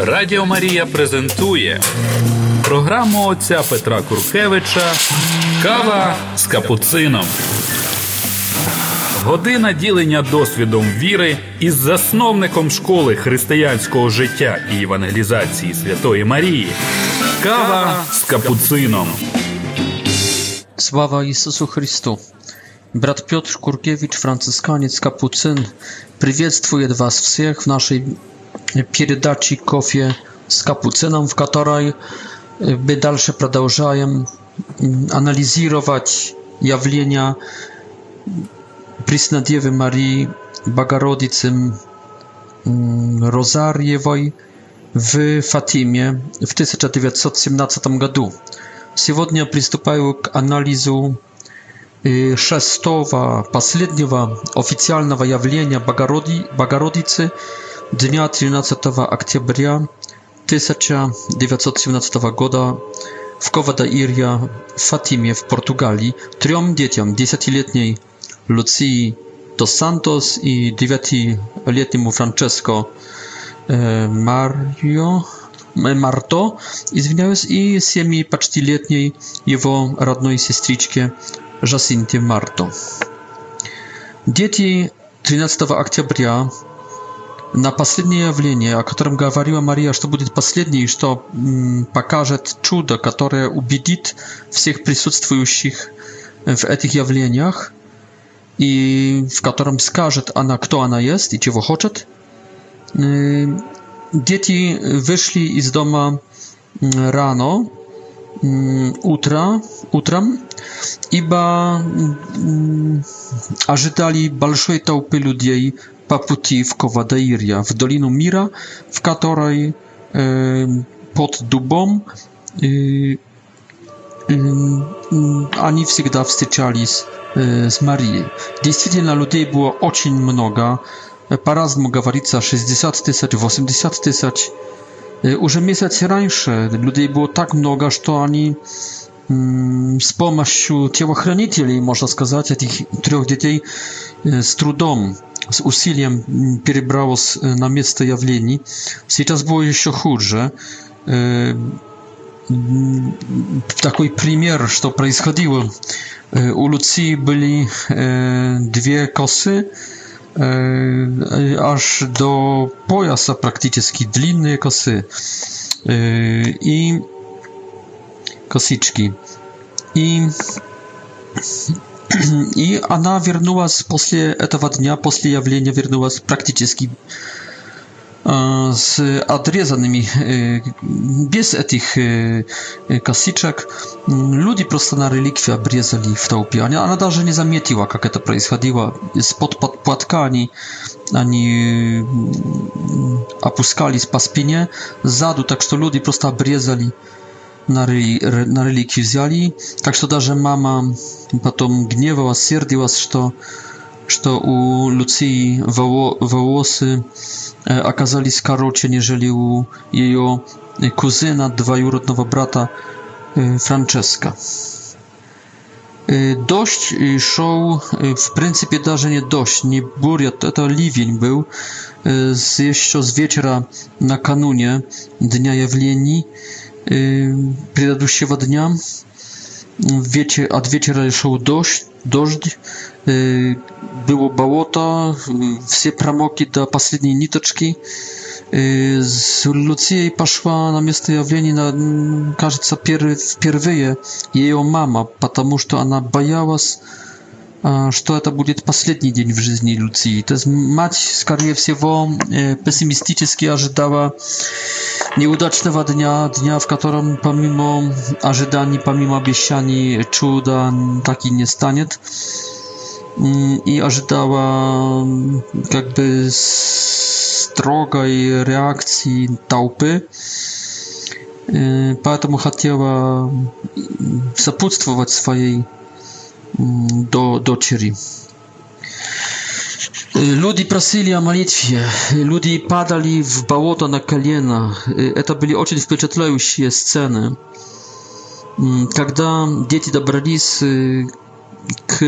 Радіо Марія презентує програму отця Петра Куркевича Кава з капуцином. Година ділення досвідом віри із засновником школи християнського життя і евангелізації Святої Марії. Кава з капуцином. Слава Ісусу Христу! Брат Петр Куркевич, францисканець Капуцин, привітствує вас всіх в нашей передачи кофе с капуцином, в которой мы дальше продолжаем анализировать явления Преснодевы Марии Богородицы Розарьевой в Фатиме в 1917 году. Сегодня приступаю к анализу шестого, последнего официального явления Богороди, Богородицы – Dnia 13 października 1917 года w Covadaíria, Fatimie w Portugalii, trzem dzieciom, 10-letniej Lucii dos Santos i 9-letniemu Francesco e, Mario, e, Marto, i 7-letniej jego radnej siostryczce Jacinty Marto. Dzieci 13 października на последнее явление, о котором говорила Мария, что будет последнее и что покажет чудо, которое убедит всех присутствующих э, в этих явлениях, и в котором скажет она, кто она есть и чего хочет. Э, дети вышли из дома рано, утро, утром, ибо ожидали большой толпы людей, по пути в Ковадаирья, в долину мира, в которой э, под дубом э, они всегда встречались э, с Марией. Действительно, людей было очень много. По-разному говорится 60 тысяч, 80 тысяч. Уже месяц раньше людей было так много, что они э, с помощью телохранителей, можно сказать, этих трех детей, E, z trudem, z usilem przebrało się e, na W jawleni. Teraz było jeszcze gorzej. E, Taki przykład, co происходило. U Lucji byli dwie kosy, aż do pojasa praktycznie, długie kosy i kosiczki. I И она вернулась после этого дня, после явления, вернулась практически с отрезанными, без этих косичек. Люди просто на реликвию обрезали в толпе. Она, она даже не заметила, как это происходило. Из-под подплатка они, они опускались по спине, сзаду, так что люди просто обрезали нарыли, нарылики взяли, так что даже мама потом гневалась, сердилась, что, что у Люции волосы оказались короче, нежели у ее кузена, двоюродного брата Франческа. Дождь шел, в принципе даже не дождь, не буря, это ливень был, еще с вечера накануне Дня Явлений предыдущего дня. Ветер, от ветера шел дождь, дождь э, было болото, все промокли до последней ниточки. Э, с Люцией пошла на место явления, на, кажется, пер, впервые ее мама, потому что она боялась, э, что это будет последний день в жизни Люции. То есть мать, скорее всего, э, пессимистически ожидала э, nieudacznego dnia, dnia, w którym pomimo ażydani, pomimo obiecani czuda taki nie stanie. I ażydała jakby strogej reakcji taupy. Поэтому хотела сопутствовать своей до дочери. Ludzi prosili o modlitwie, ludzi padali w bałoto na kolana. To były bardzo wpieczętlające sceny. Kiedy dzieci dobrali się k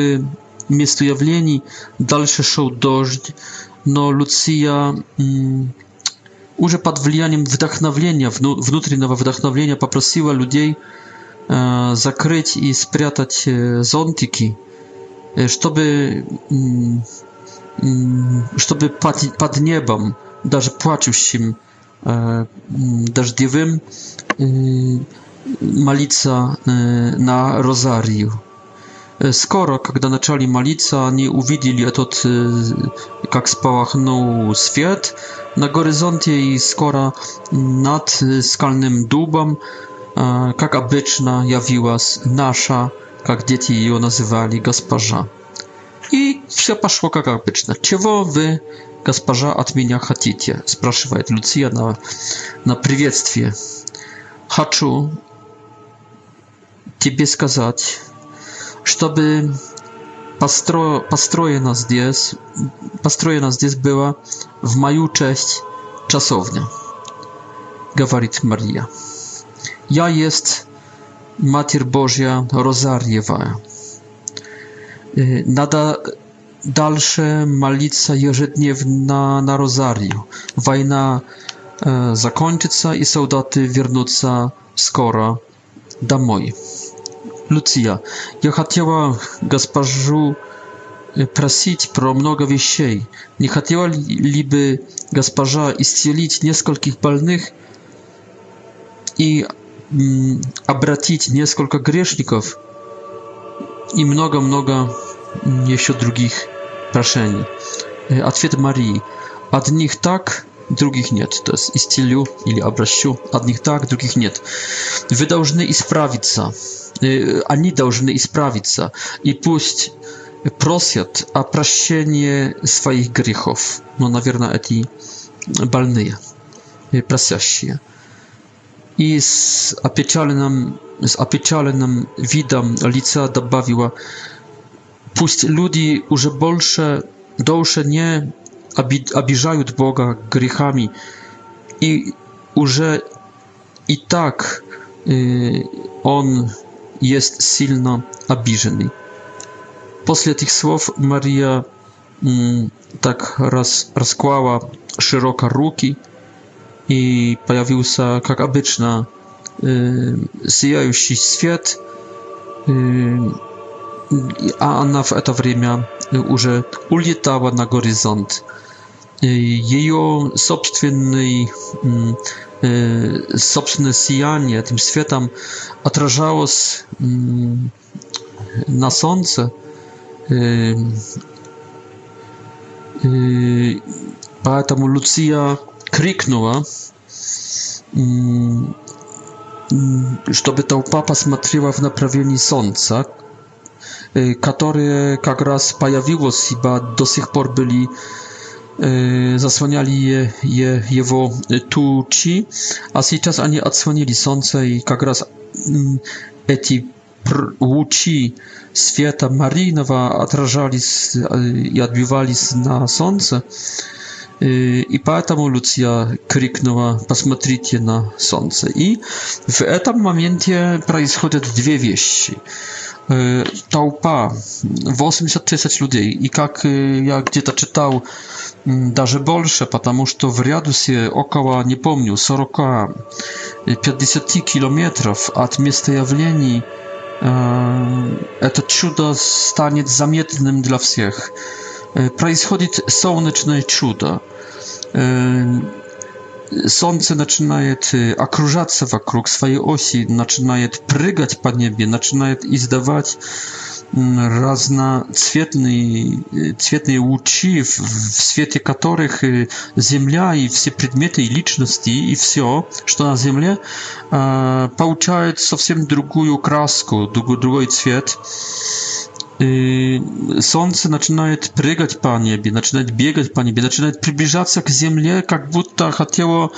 miejscu jawleni, dalsze szedł deszcz, no Lucia już pod wpływem wdachnowienia, wewnętrznego wdachnowienia, poprosiła ludzi zakryć i spriatać zontiki, żeby чтобы под, под небом, даже плачущим, дождевым, молиться на розарию. Скоро, когда начали молиться, они увидели этот, как спалахнул свет на горизонте, и скоро над скальным дубом, как обычно, явилась наша, как дети ее называли, госпожа и все пошло как обычно. Чего вы, госпожа, от меня хотите? спрашивает Люция на, на приветствие. Хочу тебе сказать, чтобы постро, построена здесь, построена здесь была в мою честь czasownia, говорит Maria. Ja jest Matir Bożia Rozariewa. Y, nada dalsze malica jeżydniewna na rozariu. Wojna e, zakończyca i soldaty wrócą skora domoj. Lucia, ja chciała gasparzu e, prosić pro mnogo wieściej. Nie chciała liby gospodarza istielić nieskolkich balnych i mm, obratić nieskolka i mnoga, mnoga mm, jeszcze drugich proszeń. Odpowiedź e, Marii. Od nich tak, drugich nie. To jest istilu, ili abraściu. Od nich tak, drugich e, nie. Wy должны исправić się. Oni должны исправić się. I puść prosiat A praszenie swoich grzechów. No, nawierna eti balnyje. E, prasiasie. I z opieczalnym z nam widam, lica dodała Puść ludzi już bolsze, dłuższe nie obiżają Boga grzechami i już i tak y, On jest silno obiżony. Pośle tych słów Maria mm, tak raz, rozkłała szeroko ruki i pojawił się, jak obyczajnie, сияющий свет, а она в это время уже улетала на горизонт. Ее собственный, собственное сияние этим светом отражалось на солнце, поэтому Луция крикнула чтобы толпа посмотрела в направлении солнца, которое как раз появилось, ибо до сих пор были zasłaniali je, je, jego tuci, a teraz oni odsłonili słońce i jak raz eti лучи света Мариного отражались и отбивались на солнце, И поэтому Люция крикнула «Посмотрите на солнце». И в этом моменте происходят две вещи. Толпа, 80 тысяч людей, и как я где-то читал, даже больше, потому что в радиусе около, не помню, 40-50 километров от места явлений это чудо станет заметным для всех. Происходит солнечное чудо. Słońce zaczyna akrużać się wokół swojej osi, zaczyna prygać po niebie, zaczyna izdawać mm, razna cwietny łuczy, w, w świecie których y, ziemia i wszystkie przedmioty i liczności i wszystko, co na ziemi, e, pouczają całkiem drugą kraskę, drugi cwiet. Drugu, солнце начинает прыгать по небе, начинает бегать по небе, начинает приближаться к земле, как будто хотело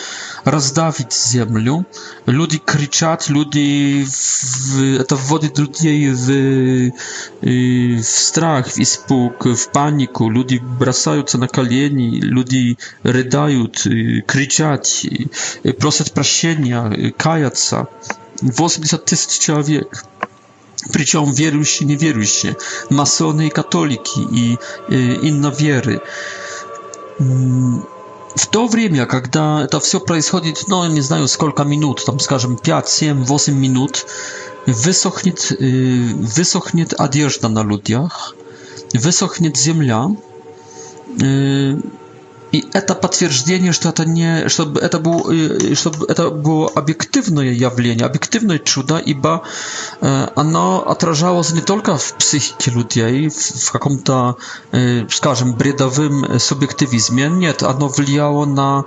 раздавить землю. Люди кричат, люди... В... Это вводит людей в... в страх, в испуг, в панику. Люди бросаются на колени, люди рыдают, кричат, просят прощения, каятся. 80 тысяч человек. Причем верующие и неверующие, масоны и католики, и, и инноверы. В то время, когда это все происходит, ну, не знаю, сколько минут, там, скажем, 5, 7, 8 минут, высохнет, высохнет одежда на людях, высохнет земля, И это подтверждение, что это не, чтобы это было, чтобы это было объективное явление, объективное чудо, ибо э, оно отражалось не только в психике людей, в, в каком-то, э, скажем, бредовом субъективизме. Нет, оно влияло на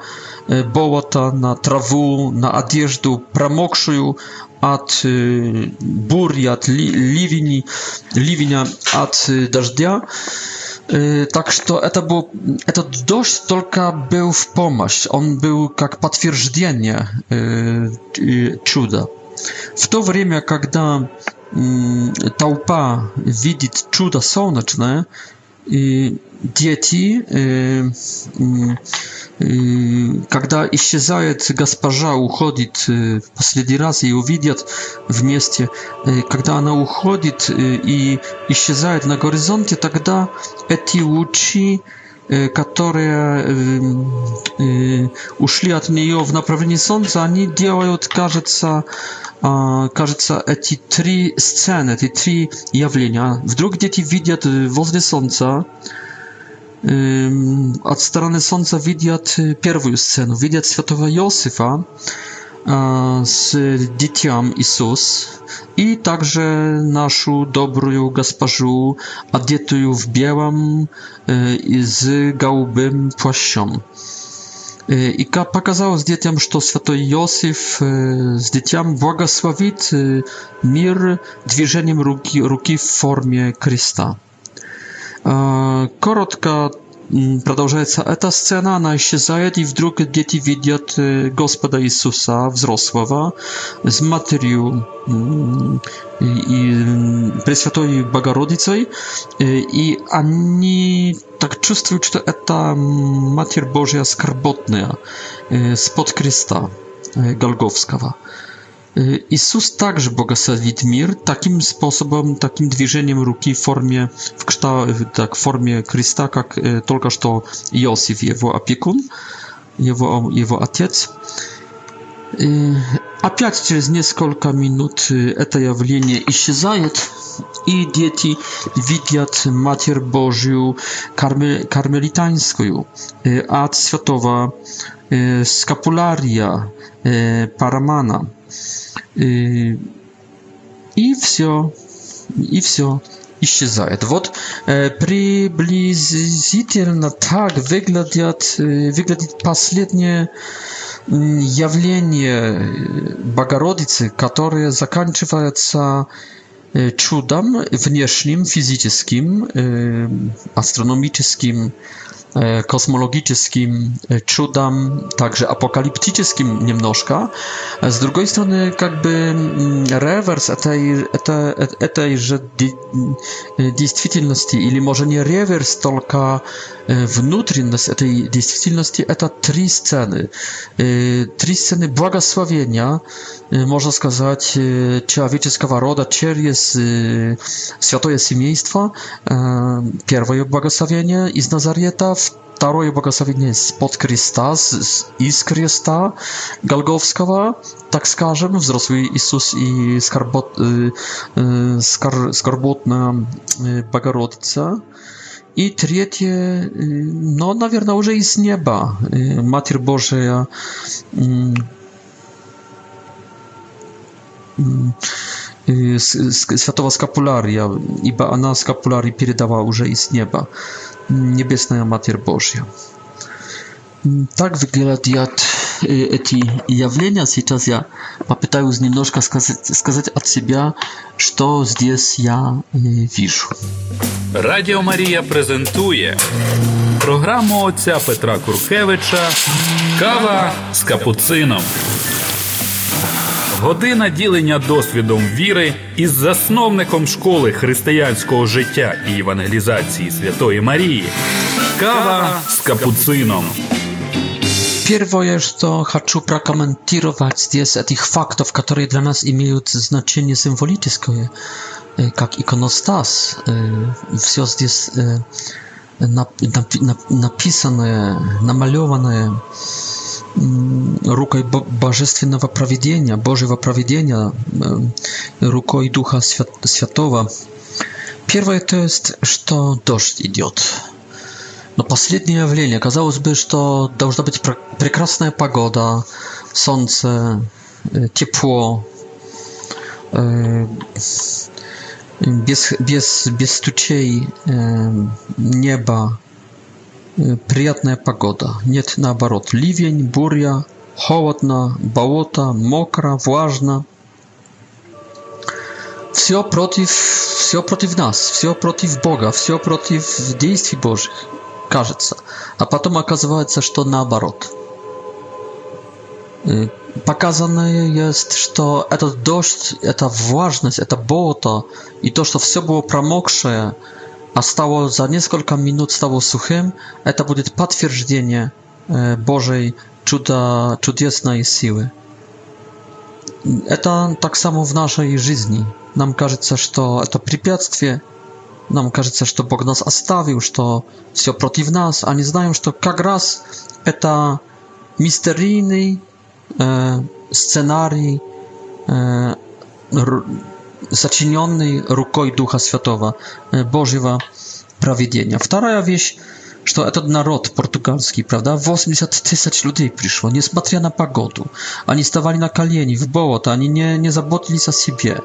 э, болото, на траву, на одежду промокшую от э, бурь, от ли, ливени, ливеня, от э, дождя. Э, Так что это был, этот дождь только был в помощь, он был как подтверждение э, чуда. В то время, когда э, толпа видит чудо солнечное, и дети, когда исчезает госпожа, уходит в последний раз, ее видят вместе, когда она уходит и исчезает на горизонте, тогда эти лучи которые ушли от нее в направлении Солнца, они делают, кажется, кажется, эти три сцены, эти три явления. Вдруг дети видят возле Солнца od strony słońca widać y, pierwszą scenę, widać świętego Józefa z dzieciami Jezus i także naszą dobrą gospodarzu a w białym y, z gałbym płaszczem. Y, I pokazało z dzieciom, że święty Józef z dzieciom błogosławi mir dwieżeniem ruki, w formie Krista. Коротко продолжается эта сцена, она исчезает, и вдруг дети видят Господа Иисуса, взрослого, с матерью и, и Пресвятой Богородицей, и они так чувствуют, что это Матерь Божья скорботная, с-под креста Голговского. Иисус также богословит мир таким способом, таким движением руки в форме, в кшта, так, в форме креста, как э, только что Иосиф, его опекун, его, его отец. И опять через несколько минут это явление исчезает, и дети видят Матерь Божью кармел, кармелитанскую, э, от святого э, Скапулария, Парамана. И все. И все. Исчезает. Вот приблизительно так выглядят, выглядит последнее явление Богородицы, которое заканчивается чудом внешним, физическим, астрономическим, E, kosmologicznym czudom, także apokaliptycznym немножко. Z drugiej strony, jakby mm, rewers tej, e, tej, tejże mm, e, действительности, ili może nie reverse tylko внутренность этой действительности – это три сцены. Три сцены благословения, можно сказать, человеческого рода через святое семейство. Первое благословение из Назарета, второе благословение под креста, из креста Голговского, так скажем, взрослый Иисус и скорбот, скор, скорботная Богородица. И третье, но, наверное, уже из неба Матерь Божия святого скапулярия, ибо она скапулярий передала уже из неба, небесная Матерь Божья. Так выглядят эти явления сейчас я попытаюсь немножко сказать, сказать от себя, что здесь я вижу. Радіо Марія презентує програму отця Петра Куркевича Кава з капуцином. Година ділення досвідом віри із засновником школи християнського життя і евангелізації Святої Марії. Кава з капуцином. Первое, что хочу прокомментировать здесь, этих фактов, которые для нас имеют значение символическое, как иконостас, все здесь написанное, намалеванное рукой божественного проведения, Божьего проведения, рукой Духа Святого. Первое то есть, что дождь идет. Но последнее явление, казалось бы, что должна быть прекрасная погода, солнце, э, тепло, э, без, без, без неба, э, небо, приятная погода. Нет, наоборот, ливень, буря, холодно, болото, мокро, влажно. Все против, все против нас, все против Бога, все против действий Божьих кажется. А потом оказывается, что наоборот. Показано есть, что этот дождь, эта влажность, это болото, и то, что все было промокшее, а стало за несколько минут стало сухим, это будет подтверждение э, Божьей чудо, чудесной силы. Это так само в нашей жизни. Нам кажется, что это препятствие – Нам кажется, что Бог нас оставил, что все против нас, а не знаем, что как раз это мистерийный э, сценарий, э, сочиненный рукой Духа Святого, э, Божьего проведения. Вторая вещь, что этот народ португальский, правда, 80 тысяч людей пришло, несмотря на погоду. Они вставали на колени, в болото, они не, не заботились о себе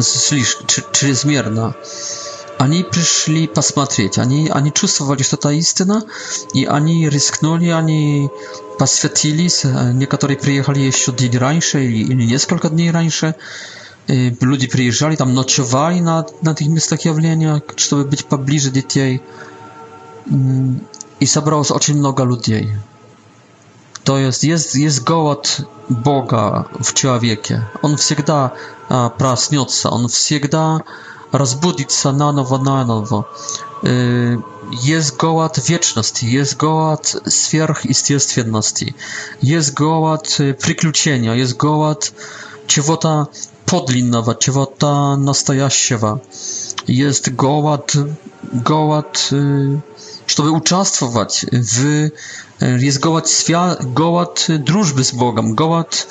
слишком, чрезмерно. Э, Они пришли посмотреть, они, они чувствовали, что это истина, и они рискнули, они посвятились, некоторые приехали еще день раньше или, или несколько дней раньше, и люди приезжали, там ночевали на, на этих местах явления, чтобы быть поближе детей, и собралось очень много людей. То есть есть, есть голод Бога в человеке. Он всегда а, проснется, он всегда rozbudzić sa na nowo, na nowo. Y, jest goład wieczności, jest goład сверхъестественности, jest goład приключения, y, jest goład чего-то подлинного, чего Jest goład, goład, y, żeby uczestniczyć w, jest goład, świa, drużby z Bogiem, goład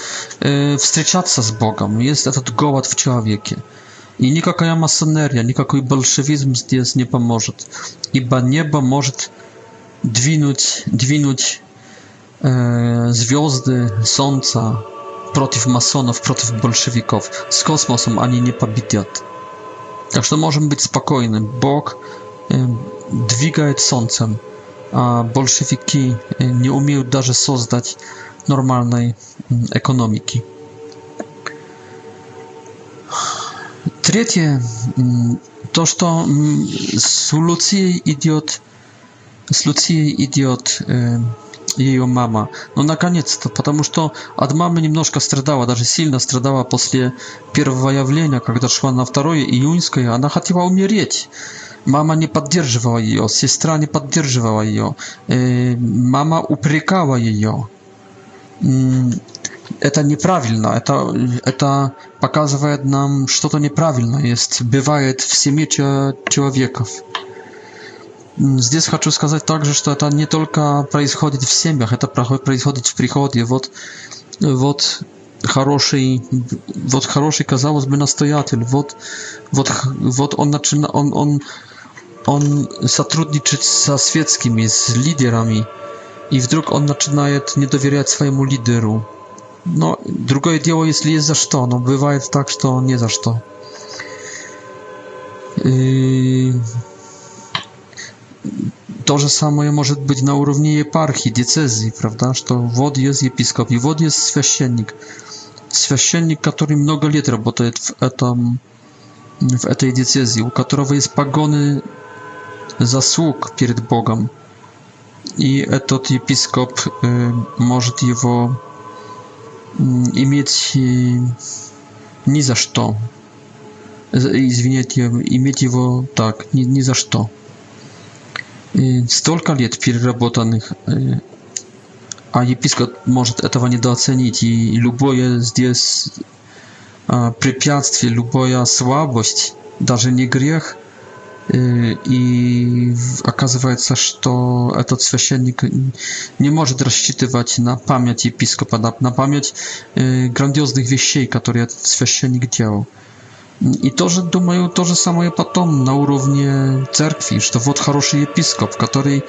wstrzyczać się z Bogiem, jest ten goład w człowieku. И никакая масонерия, никакой большевизм здесь не поможет, ибо небо может двинуть, двинуть э, звезды, солнца против масонов, против большевиков. С космосом они не победят. Так что можем быть спокойны. Бог э, двигает солнцем, а большевики не умеют даже создать нормальной экономики. Третье, то, что с Луцией идет, с Луцией идет э, ее мама. Ну, наконец-то, потому что от мамы немножко страдала, даже сильно страдала после первого явления, когда шла на второе июньское, она хотела умереть. Мама не поддерживала ее, сестра не поддерживала ее, э, мама упрекала ее. это неправильно, это, это показывает нам что-то неправильное есть, бывает в семье человеков. Здесь хочу сказать также, что это не только происходит в семьях, это происходит в приходе. Вот, вот хороший, вот хороший, казалось бы, настоятель, вот, вот, вот он начина, он, он, он сотрудничает со светскими, с лидерами, и вдруг он начинает не доверять своему лидеру. Но другое дело, если есть за что, но бывает так, что не за что. И... То же самое может быть на уровне епархии, децезии, правда, что вот есть епископ и вот есть священник. Священник, который много лет работает в, этом, в этой децезии, у которого есть погоны заслуг перед Богом. И этот епископ э, может его иметь э, ни за что. Э, извините иметь его так, ни, ни за что. Столько лет переработанных, э, а епископ может этого недооценить, и любое здесь а, препятствие, любая слабость, даже не грех – Y, i okazuje się, że to e, święcennik nie może rozczytywać na pamięć episkopa, na, na pamięć y, grandioznych wieści, które ten święcennik działał. I to, że думаю, samo je potem na urównie cerkwi, że to wod хороший episkop, który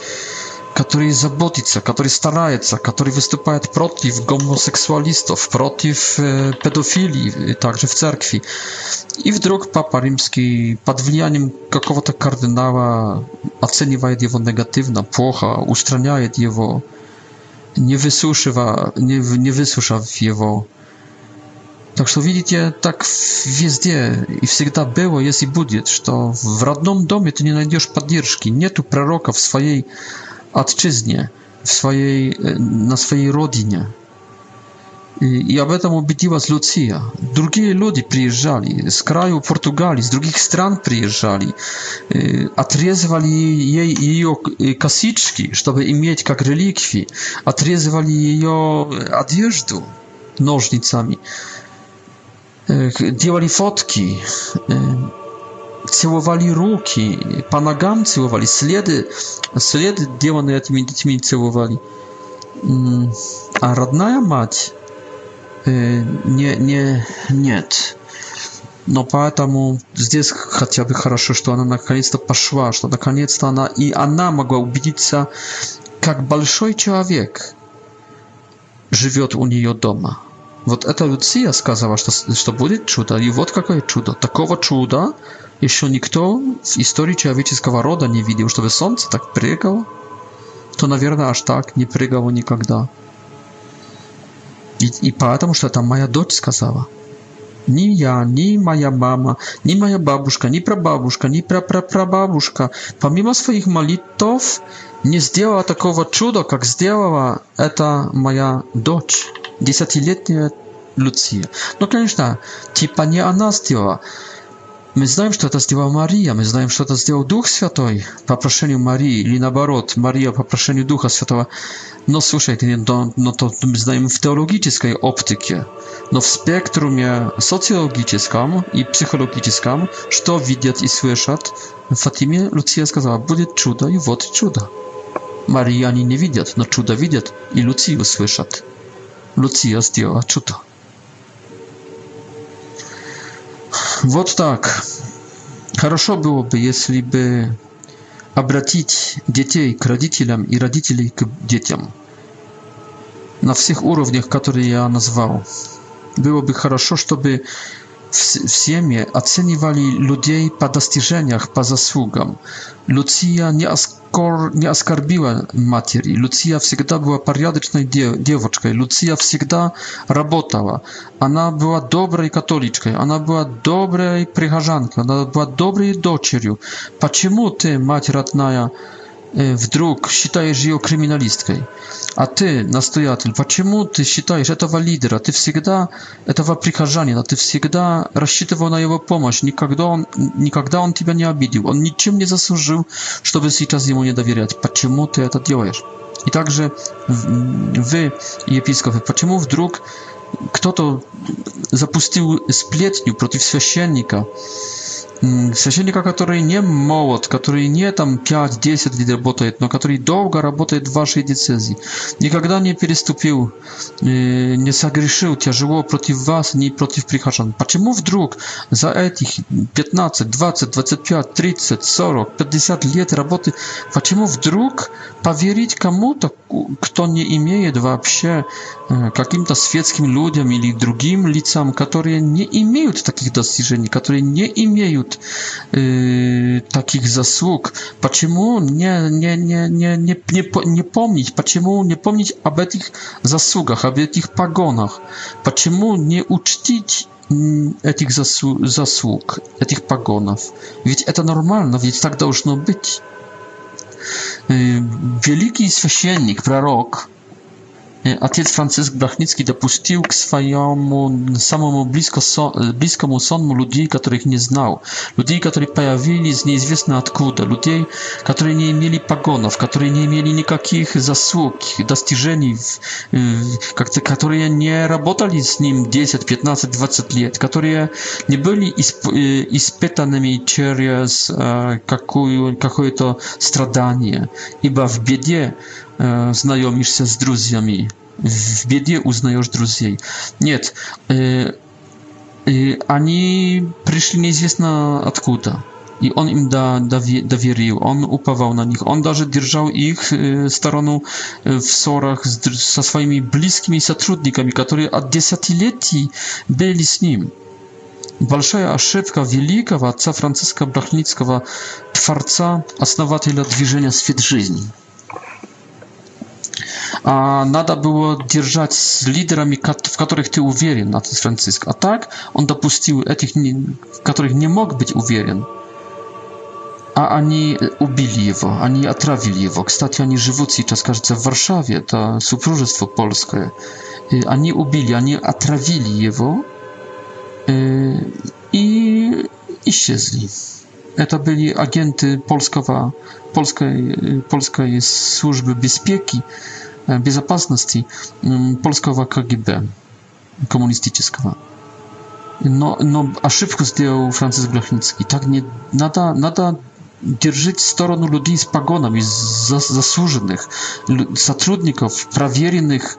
которые заботится, который старается, который выступает против гомосексуалистов, против э, педофилии, также в церкви. И вдруг Папа Римский под влиянием какого-то кардинала оценивает его негативно, плохо, устраняет его, не выслушивая, не, не выслушав его. Так что видите, так везде и всегда было, есть и будет, что в родном доме ты не найдешь поддержки, нету пророка в своей ojczyźnie, w swojej, na swojej rodzinie. I, I об этом убедилась Люция. Другие люди приезжали с краю Португалии, с других стран приезжали, отрезывали ей ее косички, чтобы иметь как реликвии, отрезывали ее одежду ножницами, делали фотки. целовали руки, по ногам целовали, следы, следы, деланные этими детьми, целовали. А родная мать э, не, не, нет. Но поэтому здесь хотя бы хорошо, что она наконец-то пошла, что наконец-то она и она могла убедиться, как большой человек живет у нее дома. Вот это Люция сказала, что, что будет чудо, и вот какое чудо. Такого чуда еще никто в истории человеческого рода не видел, чтобы солнце так прыгало. То, наверное, аж так не прыгало никогда. И, и потому что это моя дочь сказала. Ни я, ни моя мама, ни моя бабушка, ни прабабушка, ни прапрапрабабушка, помимо своих молитв, не сделала такого чуда, как сделала эта моя дочь. десятилетняя Люция. Но, конечно, типа не она сделала. Мы знаем, что это сделала Мария, мы знаем, что это сделал Дух Святой по прошению Марии, или наоборот, Мария по прошению Духа Святого. Но слушайте, не, но, но то мы знаем в теологической оптике, но в спектруме социологическом и психологическом, что видят и слышат, Фатиме Люция сказала, будет чудо, и вот чудо. Мария они не видят, но чудо видят, и Люцию слышат. Lucja zdjęła czuto. Вот так. Хорошо было бы, если бы обратить детей к родителям и родителей к детям. На всех уровнях, которые я назвал. Было бы хорошо, чтобы w ziemię oceniwali ludzi po dostrzeżeniach, po zasługam. Lucia nie, oskor, nie askarbiła materii. Lucia zawsze była pariadyczną dziewczynką. Lucia zawsze pracowała. Ona była dobrej katoliczką. Ona była dobrej przyjaciółką. Ona była dobrej córką. Dlaczego ty, matka вдруг считаешь ее криминалисткой. А ты, настоятель, почему ты считаешь этого лидера? Ты всегда, этого прихожанина, ты всегда рассчитывал на его помощь. Никогда он, никогда он тебя не обидел. Он ничем не заслужил, чтобы сейчас ему не доверять. Почему ты это делаешь? И также вы, епископы, почему вдруг кто-то запустил сплетню против священника, священника, который не молод, который не там 5-10 лет работает, но который долго работает в вашей децезии, никогда не переступил, э, не согрешил тяжело против вас, не против прихожан. Почему вдруг за этих 15, 20, 25, 30, 40, 50 лет работы, почему вдруг поверить кому-то, кто не имеет вообще каким-то светским людям или другим лицам, которые не имеют таких достижений, которые не имеют э, таких заслуг, почему не, не, не, не, не, не, не помнить, почему не помнить об этих заслугах, об этих погонах, почему не учтить этих заслуг, заслуг этих погонов? Ведь это нормально, ведь так должно быть великий священник, пророк, Ojciec y, Franciszek Brachnicki dopuścił k swojemu samemu blisko so, y, bliskomu sonmu ludzi, których nie znał. Ludzi, którzy pojawili z nieizwiesna odkuda. Ludzi, którzy nie mieli pagonów, którzy nie mieli nikakich zasług, dostrzeżeń, którzy nie работали z nim 10, 15, 20 lat, którzy nie byli y, ispytanymi przez jakieś to stradanie, ibo w biedzie znajomisz się z друзьями. В беде узнаешь друзей. Нет, э, э, они пришли неизвестно откуда. И он им да, доверил, он уповал на них, он даже держал их э, сторону в ссорах с, со своими близкими сотрудниками, которые от десятилетий были с ним. Большая ошибка великого отца Франциска Брахницкого, творца, основателя движения «Свет жизни» а надо было держать с лидерами, в которых ты уверен, Натан Франциск. А так он допустил этих, в которых не мог быть уверен. А они убили его, они отравили его. Кстати, они живут сейчас, кажется, в Варшаве, это супружество польское. И они убили, они отравили его и исчезли to byli agenty polskowa, polskiej, polskiej służby bezpieki, e, bezpieczeństwa, mm, polskowa KGB, komunistyczna. No, no, a szybko zdjął Francis Blachnicki. Tak nie, nada, nada drżyć stronę ludzi z pagonami, z zasłużonych, zatrudników, prawierynych,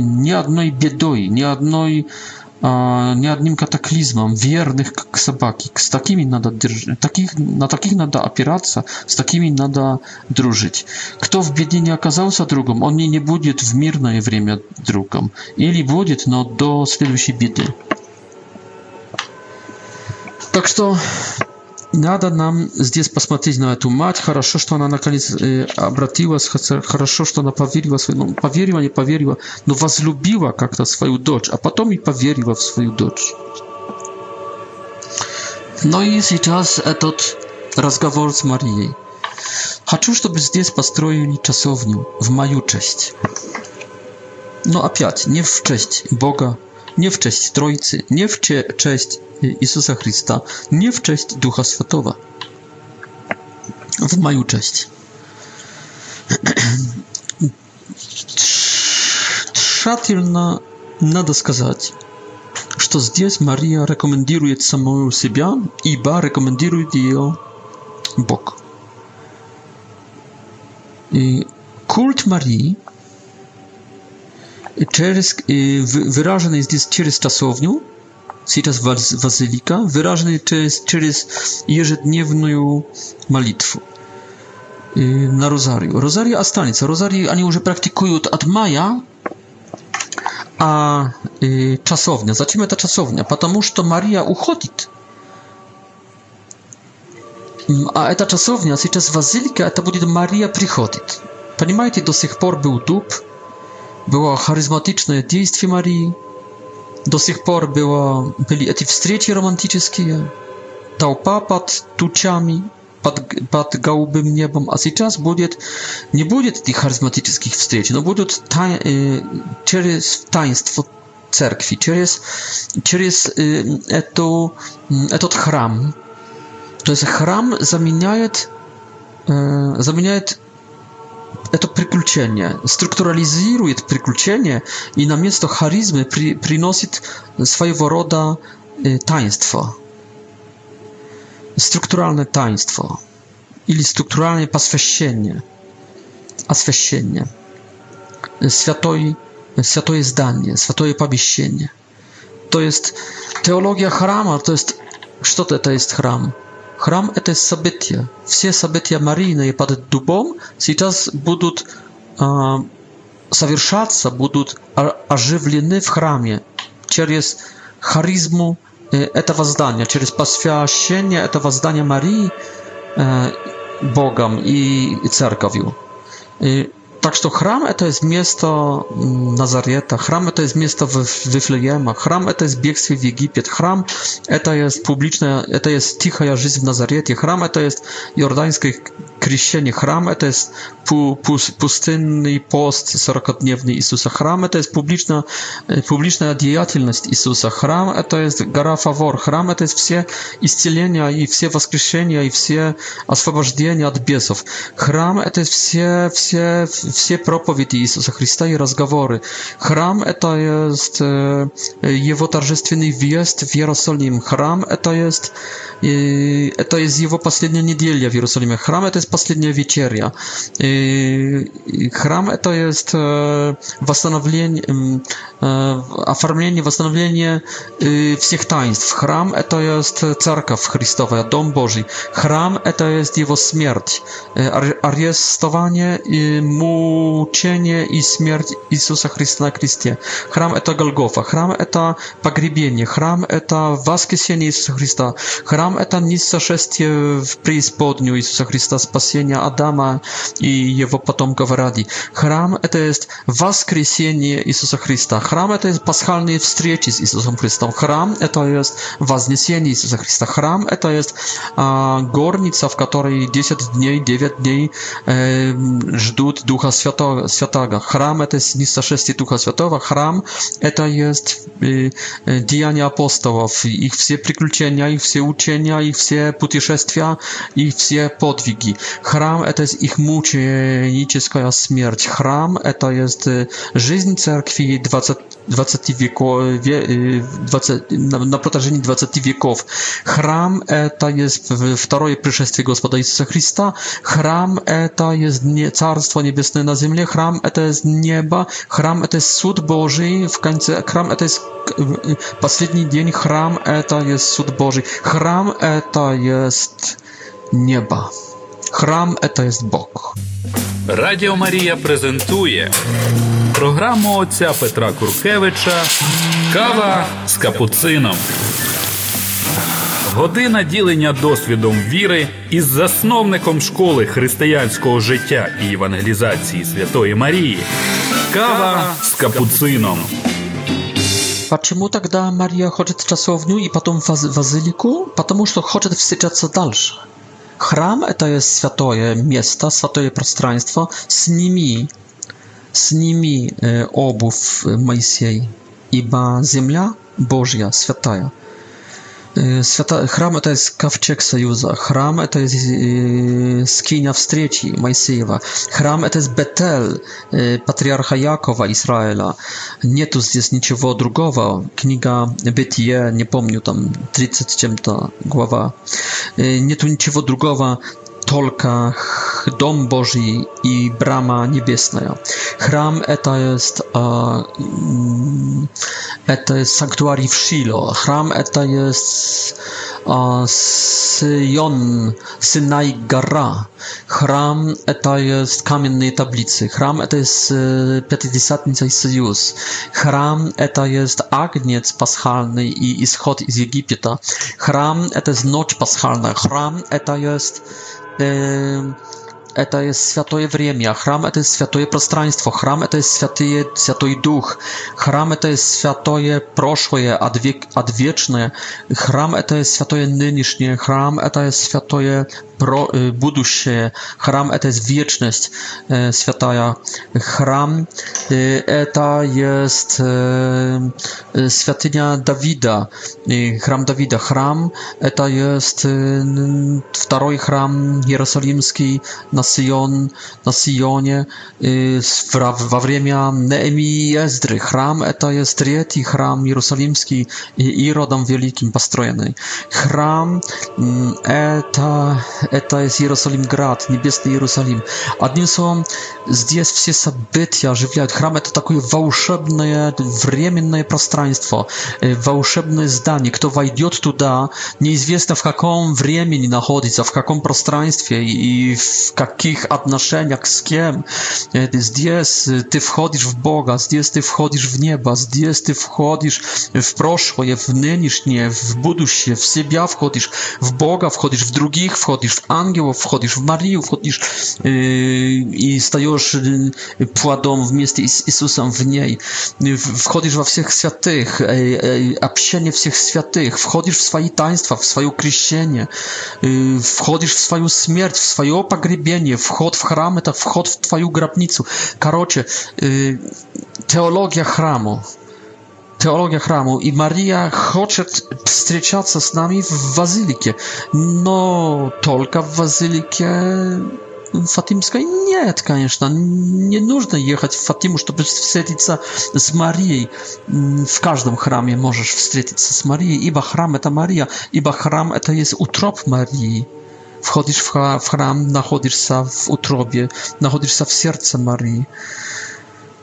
nie jednej biedoi, nie Одной... А, не одним катаклизмом, верных как собаки. С такими надо держать, таких, на таких надо опираться, с такими надо дружить. Кто в беде не оказался другом, он и не будет в мирное время другом. Или будет, но до следующей беды. Так что надо нам здесь посмотреть на эту мать. Хорошо, что она наконец обратилась, хорошо, что она поверила, ну, поверила, не поверила, но возлюбила как-то свою дочь, а потом и поверила в свою дочь. No i сейчас этот разговор с Марией. Хочу, чтобы здесь построили часовню в мою честь. Но опять не в честь Бога, nie w cześć nie w cześć Jezusa Chrystusa, nie w Ducha Świętego. W maju cześć. Trzatylna nada skazać, że zdjęć Maria rekomenduje samą siebie, iba rekomenduje ją Bóg. I kult Marii через, выражено здесь через часовню, сейчас Вазилика, выражено через, через ежедневную молитву на Розарию. Розария останется. Розарию они уже практикуют от мая, а часовня. Зачем это часовня? Потому что Мария уходит. А эта часовня, сейчас Вазилика, это будет Мария приходит. Понимаете, до сих пор был дуб, было харизматичное действие Марии. До сих пор было, были эти встречи романтические, толпа под тучами, под, под голубым небом, а сейчас будет, не будет этих харизматических встреч, но будут тай, э, через таинство церкви, через, через э, эту, этот храм. То есть храм заменяет, э, заменяет to przykluczenie, strukturalizuje to przykluczenie i na miejsce charyzmy pri, swojego roda e, taństwo. Strukturalne taństwo. Ili strukturalne paswesienie. Aswesienie. Światoi, światoje zdanie, światoje pabiesienie. To jest teologia chrama, to jest, co to, jest chram? Храм – это событие. Все события Марины под дубом сейчас будут э, совершаться, будут оживлены в храме через харизму э, этого здания, через посвящение этого здания Марии э, Богом и, и Церковью. И Так что храм это есть место Назарета, храм это есть место Вифлеема, храм это есть бегство в Египет, храм это есть публичная, это есть тихая жизнь в Назарете, храм это есть иорданский Krzyszenie chrama to jest pu, pus, pustynny post 40-dniewny Jezusa. Chrama to jest publiczna, e, publiczna деятельность Jezusa. Chrama to jest gara favor. Chrama to jest wszystkie iscielenia i wszystkie воскрешения i wszystkie освобождения od biesów. Chrama to jest wszystkie, wszystkie, wszystkie propowiedzi Jezusa Chrysta i rozmowy. Chrama to jest e, Jego торжественный wjazd w Jerozolim. Chrama to jest, e, to jest Jego ostatnia niedziela w Jerozolimie. Chrama to jest jest Последняя Вечеря. И храм это есть э, восстановление, э, оформление, восстановление э, всех таинств. Храм это есть церковь Христовая, Дом Божий. Храм это есть его смерть, арестование, и мучение и смерть Иисуса Христа на кресте. Храм это Голгофа. Храм это погребение. Храм это воскресение Иисуса Христа. Храм это низшее шествие в преисподнюю Иисуса Христа спасения Адама и его потомков ради. Храм – это есть воскресение Иисуса Христа. Храм – это есть пасхальные встречи с Иисусом Христом. Храм – это есть вознесение Иисуса Христа. Храм – это есть э, горница, в которой 10 дней, 9 дней э, ждут Духа Святого. Святаго. Храм – это есть несошествие Духа Святого. Храм – это есть э, э, деяния апостолов, их все приключения, их все учения, их все путешествия, их все подвиги. Храм — это их мученическая смерть. Храм — это есть жизнь церкви 20, 20 веков, 20, на, на протяжении 20 веков. Храм — это есть второе пришествие Господа Иисуса Христа. Храм — это есть не, Царство Небесное на земле. Храм — это есть небо. Храм — это есть суд Божий. В конце, храм — это есть последний день. Храм — это есть суд Божий. Храм — это есть небо. Храм это есть Бог. Радіо Марія презентує програму отця Петра Куркевича Кава з капуцином. Година ділення досвідом віри із засновником школи християнського життя і евангелізації Святої Марії. Кава з капуцином. Почему тогда Мария ходит в часовню і потім в базилику? Потому що хоче всичатися далі. Храм – это святое место, святое пространство. Сними, сними обувь Моисей, ибо земля Божья святая. Храм – это ковчег Союза. Храм – это скиня встречи Моисеева. Храм – это Бетель, патриарха Якова, Израиля. Нету здесь ничего другого. Книга Бытие, не помню, там 30 чем-то глава. Нету ничего другого, Tolka, dom Boży i brama niebieska. Chram eta jest uh, jest sanktuarium w Shiloh. Chram eta jest Sion, Synai Gara. Chram to jest kamiennej tablicy. Chram eta jest e, Pięćdziesiątnica i Sojus. Chram eta jest Agniec Paschalny i Ischod z Egipta. Chram eta jest Noc Paschalna. Chram eta jest them um, это есть святое время, храм это есть святое пространство, храм это есть святые, святой дух, храм это есть святое прошлое, отвек, отвечное, храм это есть святое нынешнее, храм это есть святое про, будущее, храм это есть вечность э, святая, храм э, это есть э, святыня Давида, э, храм Давида, храм это есть э, второй храм Иерусалимский на Sion, na Sionie y, w wremia Neemi i Ezdry. Chram to jest trzeci chram jerozolimski i Irodem Wielkim postrojony. Chram mm, to jest Jerozolim Grad, niebieski Jerozolim. Jednym słowem, zdjęć wszystkie события żywiają. Chram to takie w wremienne prostraństwo, wałszebne y, zdanie. Kto wejdzie tutaj, nieizwiesne w jaką w wremieniu znajduje się, w jaką prostraństwie i w jak jakich отношениях z kim. Здесь e, e, ty wchodzisz w Boga, здесь ty wchodzisz w nieba, здесь ty wchodzisz w proszłoje, w nynisznie, w budusie, w siebie wchodzisz, w Boga wchodzisz, w drugich wchodzisz, w aniołów wchodzisz, w Marię wchodzisz e, i stajesz płodom w miejscu z Jezusem w niej. Wchodzisz wszystkich świętych, a psienie wszystkich świętych, wchodzisz w swoje taństwa, w swoje krzyżenie, wchodzisz w swoją śmierć, w swoje opagrybienie, świątynię, wchod w chram to wchod w twoją grabnicę. Karocie, y, teologia chramu. Teologia chramu i Maria chce spotkać się z nami w bazylice. No, tylko w bazylice Fatimskiej? Nie, конечно. Nie нужно jechać w Fatimu, żeby spotkać się z Marią. Mm, w każdym chramie możesz spotkać się z Marią, ibo chram to Maria, ibo chram to jest utrop Marii wchodzisz w hram, nachodzisz się w utrobie, nachodzisz się w serce Maryi.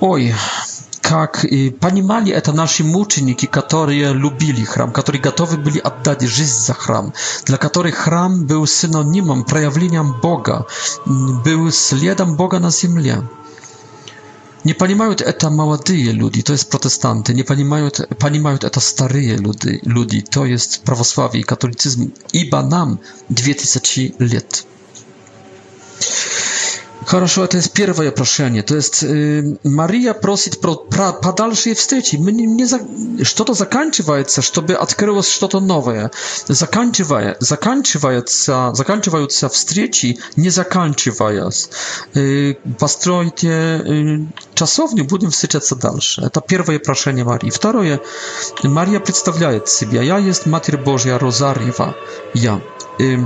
Oj, jak y, mali, to nasi muczniki, którzy lubili hram, którzy gotowi byli oddać życie za hram, dla których hram był synonimem, przejawieniem Boga, y, był śladem Boga na ziemi. Nie pani panimają to młodzie ludzi. to jest protestanty. Nie pani panimają to starzy ludzie, to jest prawosławie i katolicyzm. Iba nam 2000 lat. Хорошо, это первое прошение. То есть э, Мария просит про, про подальшие встречи. Мы не, не за, что-то заканчивается, чтобы открылось что-то новое. Заканчивая, заканчивается, заканчиваются встречи, не заканчиваясь. Э, постройте э, часовню, будем встречаться дальше. Это первое прошение Марии. Второе, Мария представляет себя. Я есть Матерь Божья Розарьева. Я. Э,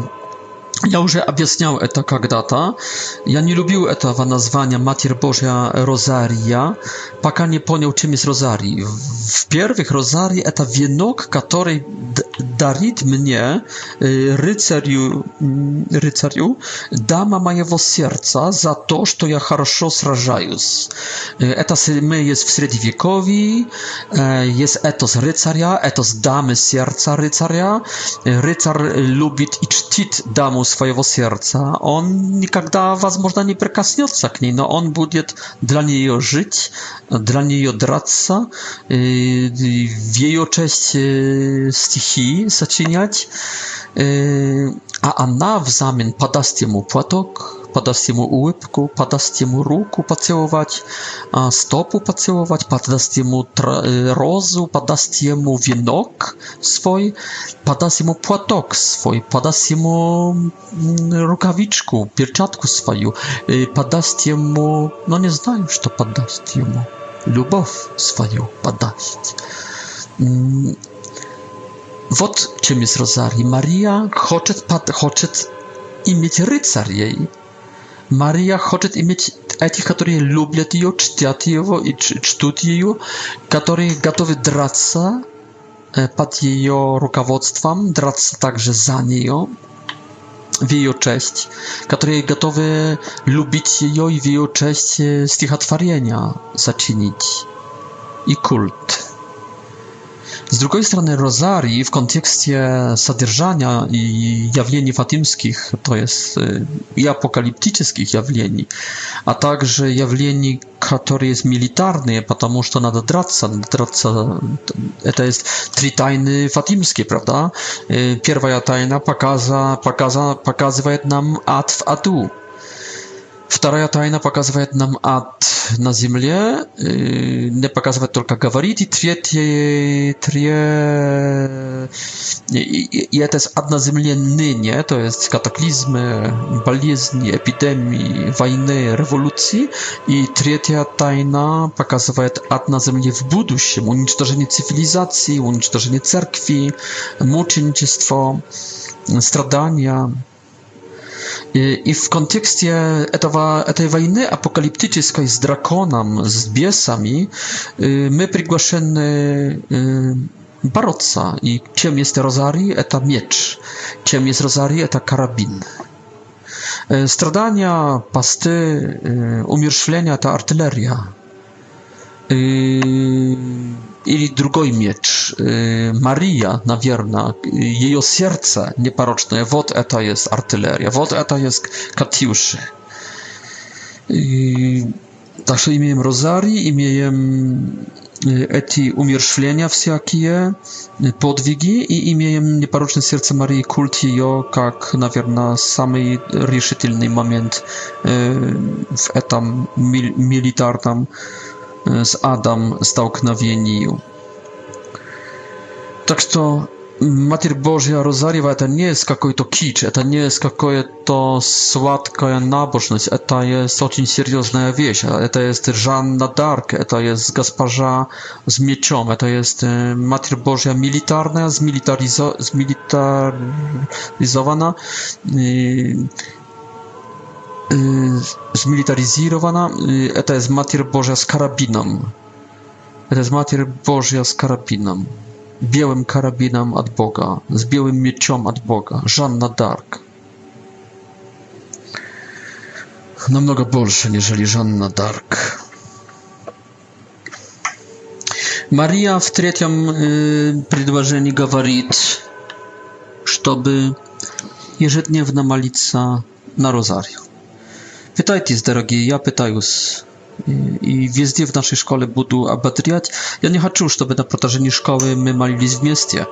Я уже объяснял это когда-то. Я не любил этого названия Матерь Божья Розария, пока не понял, чем есть Розарий. В-первых, Розарий — это венок, который дарит мне, рыцарю, рыцарю, дама моего сердца за то, что я хорошо сражаюсь. Это мы есть в Средневековье, есть этос рыцаря, этос дамы сердца рыцаря. Рыцарь любит и чтит даму своего сердца, он никогда, возможно, не прикоснется к ней, но он будет для нее жить, для нее драться, в ее честь стихи сочинять a она взамен подаст ему платок, подаст ему улыбку, подаст ему руку поцеловать, стопу поцеловать, подаст ему розу, подаст ему венок свой, подаст ему платок свой, подаст ему рукавичку, перчатку свою, подаст ему, ну не знаю, что подаст ему, любовь свою подаст. Wot czym jest rozarii. Maria chce, chce mieć rycar jej. Maria chce mieć этих, которые любят ее, чтят его и чтут ее, которые готовы драться под ее руководством, драться также за нее, w jej cześć, które gotowe lubić ją i w jej cześć e, stихотворenia zaczynić i kult. Z drugiej strony rozarii w kontekście zadrżania i jawieni fatimskich, to jest y, i apokaliptycznych jawieni, a także jawieni, które jest militarne, ponieważ to nada draca, y, to jest trzy tajny fatimskie, prawda? Y, Pierwsza tajna pokazuje nam ad w adu. Вторая тайна показывает нам ад на земле, не показывает только говорит, и третье, тре... и это ад на земле ныне, то есть катаклизмы, болезни, эпидемии, войны, революции. И третья тайна показывает ад на земле в будущем, уничтожение цивилизации, уничтожение церкви, мученичество, страдания. I w kontekście tej wojny apokaliptycznej z drakonem, z biesami, y, my przygłaszamy barocza. I czym jest rozari? To miecz. Czym jest rozari? To karabin. Y, stradania, pasty, y, umierzchlenia to artyleria или другой меч. Мария, наверное, ее сердце непорочное, вот это есть артиллерия, вот это есть Катюши. Так что имеем розарий, имеем эти умерщвления всякие, подвиги и имеем непорочное сердце Марии, культ ее как, наверное, самый решительный момент в этом милитарном z Adam stałknowieniu. Tak to Matir Bożia Rozariwa to nie jest jakoś to kicz, to nie jest jakoś to słodka nabożność, to jest coś seriozna wieś, to jest Żanna Dark, to jest gasparza z mieczem, to jest e, Matir Bożia militarna, zmilitarizo zmilitarizowana. Y, zmilitaryzowana. Y, to jest Matier Boża z karabinem. To jest Matier Boża z karabinem. Białym karabinem od Boga. Z białym mieczem od Boga. Żanna Dark. Namnogo no bolsze niżeli Żanna Dark. Maria w trzecim y, gawarit, żeby чтобы ежедневно na на Pytajcie, drogi, ja pytajus и везде в нашей школе буду ободрять. Я не хочу, чтобы на протяжении школы мы молились вместе.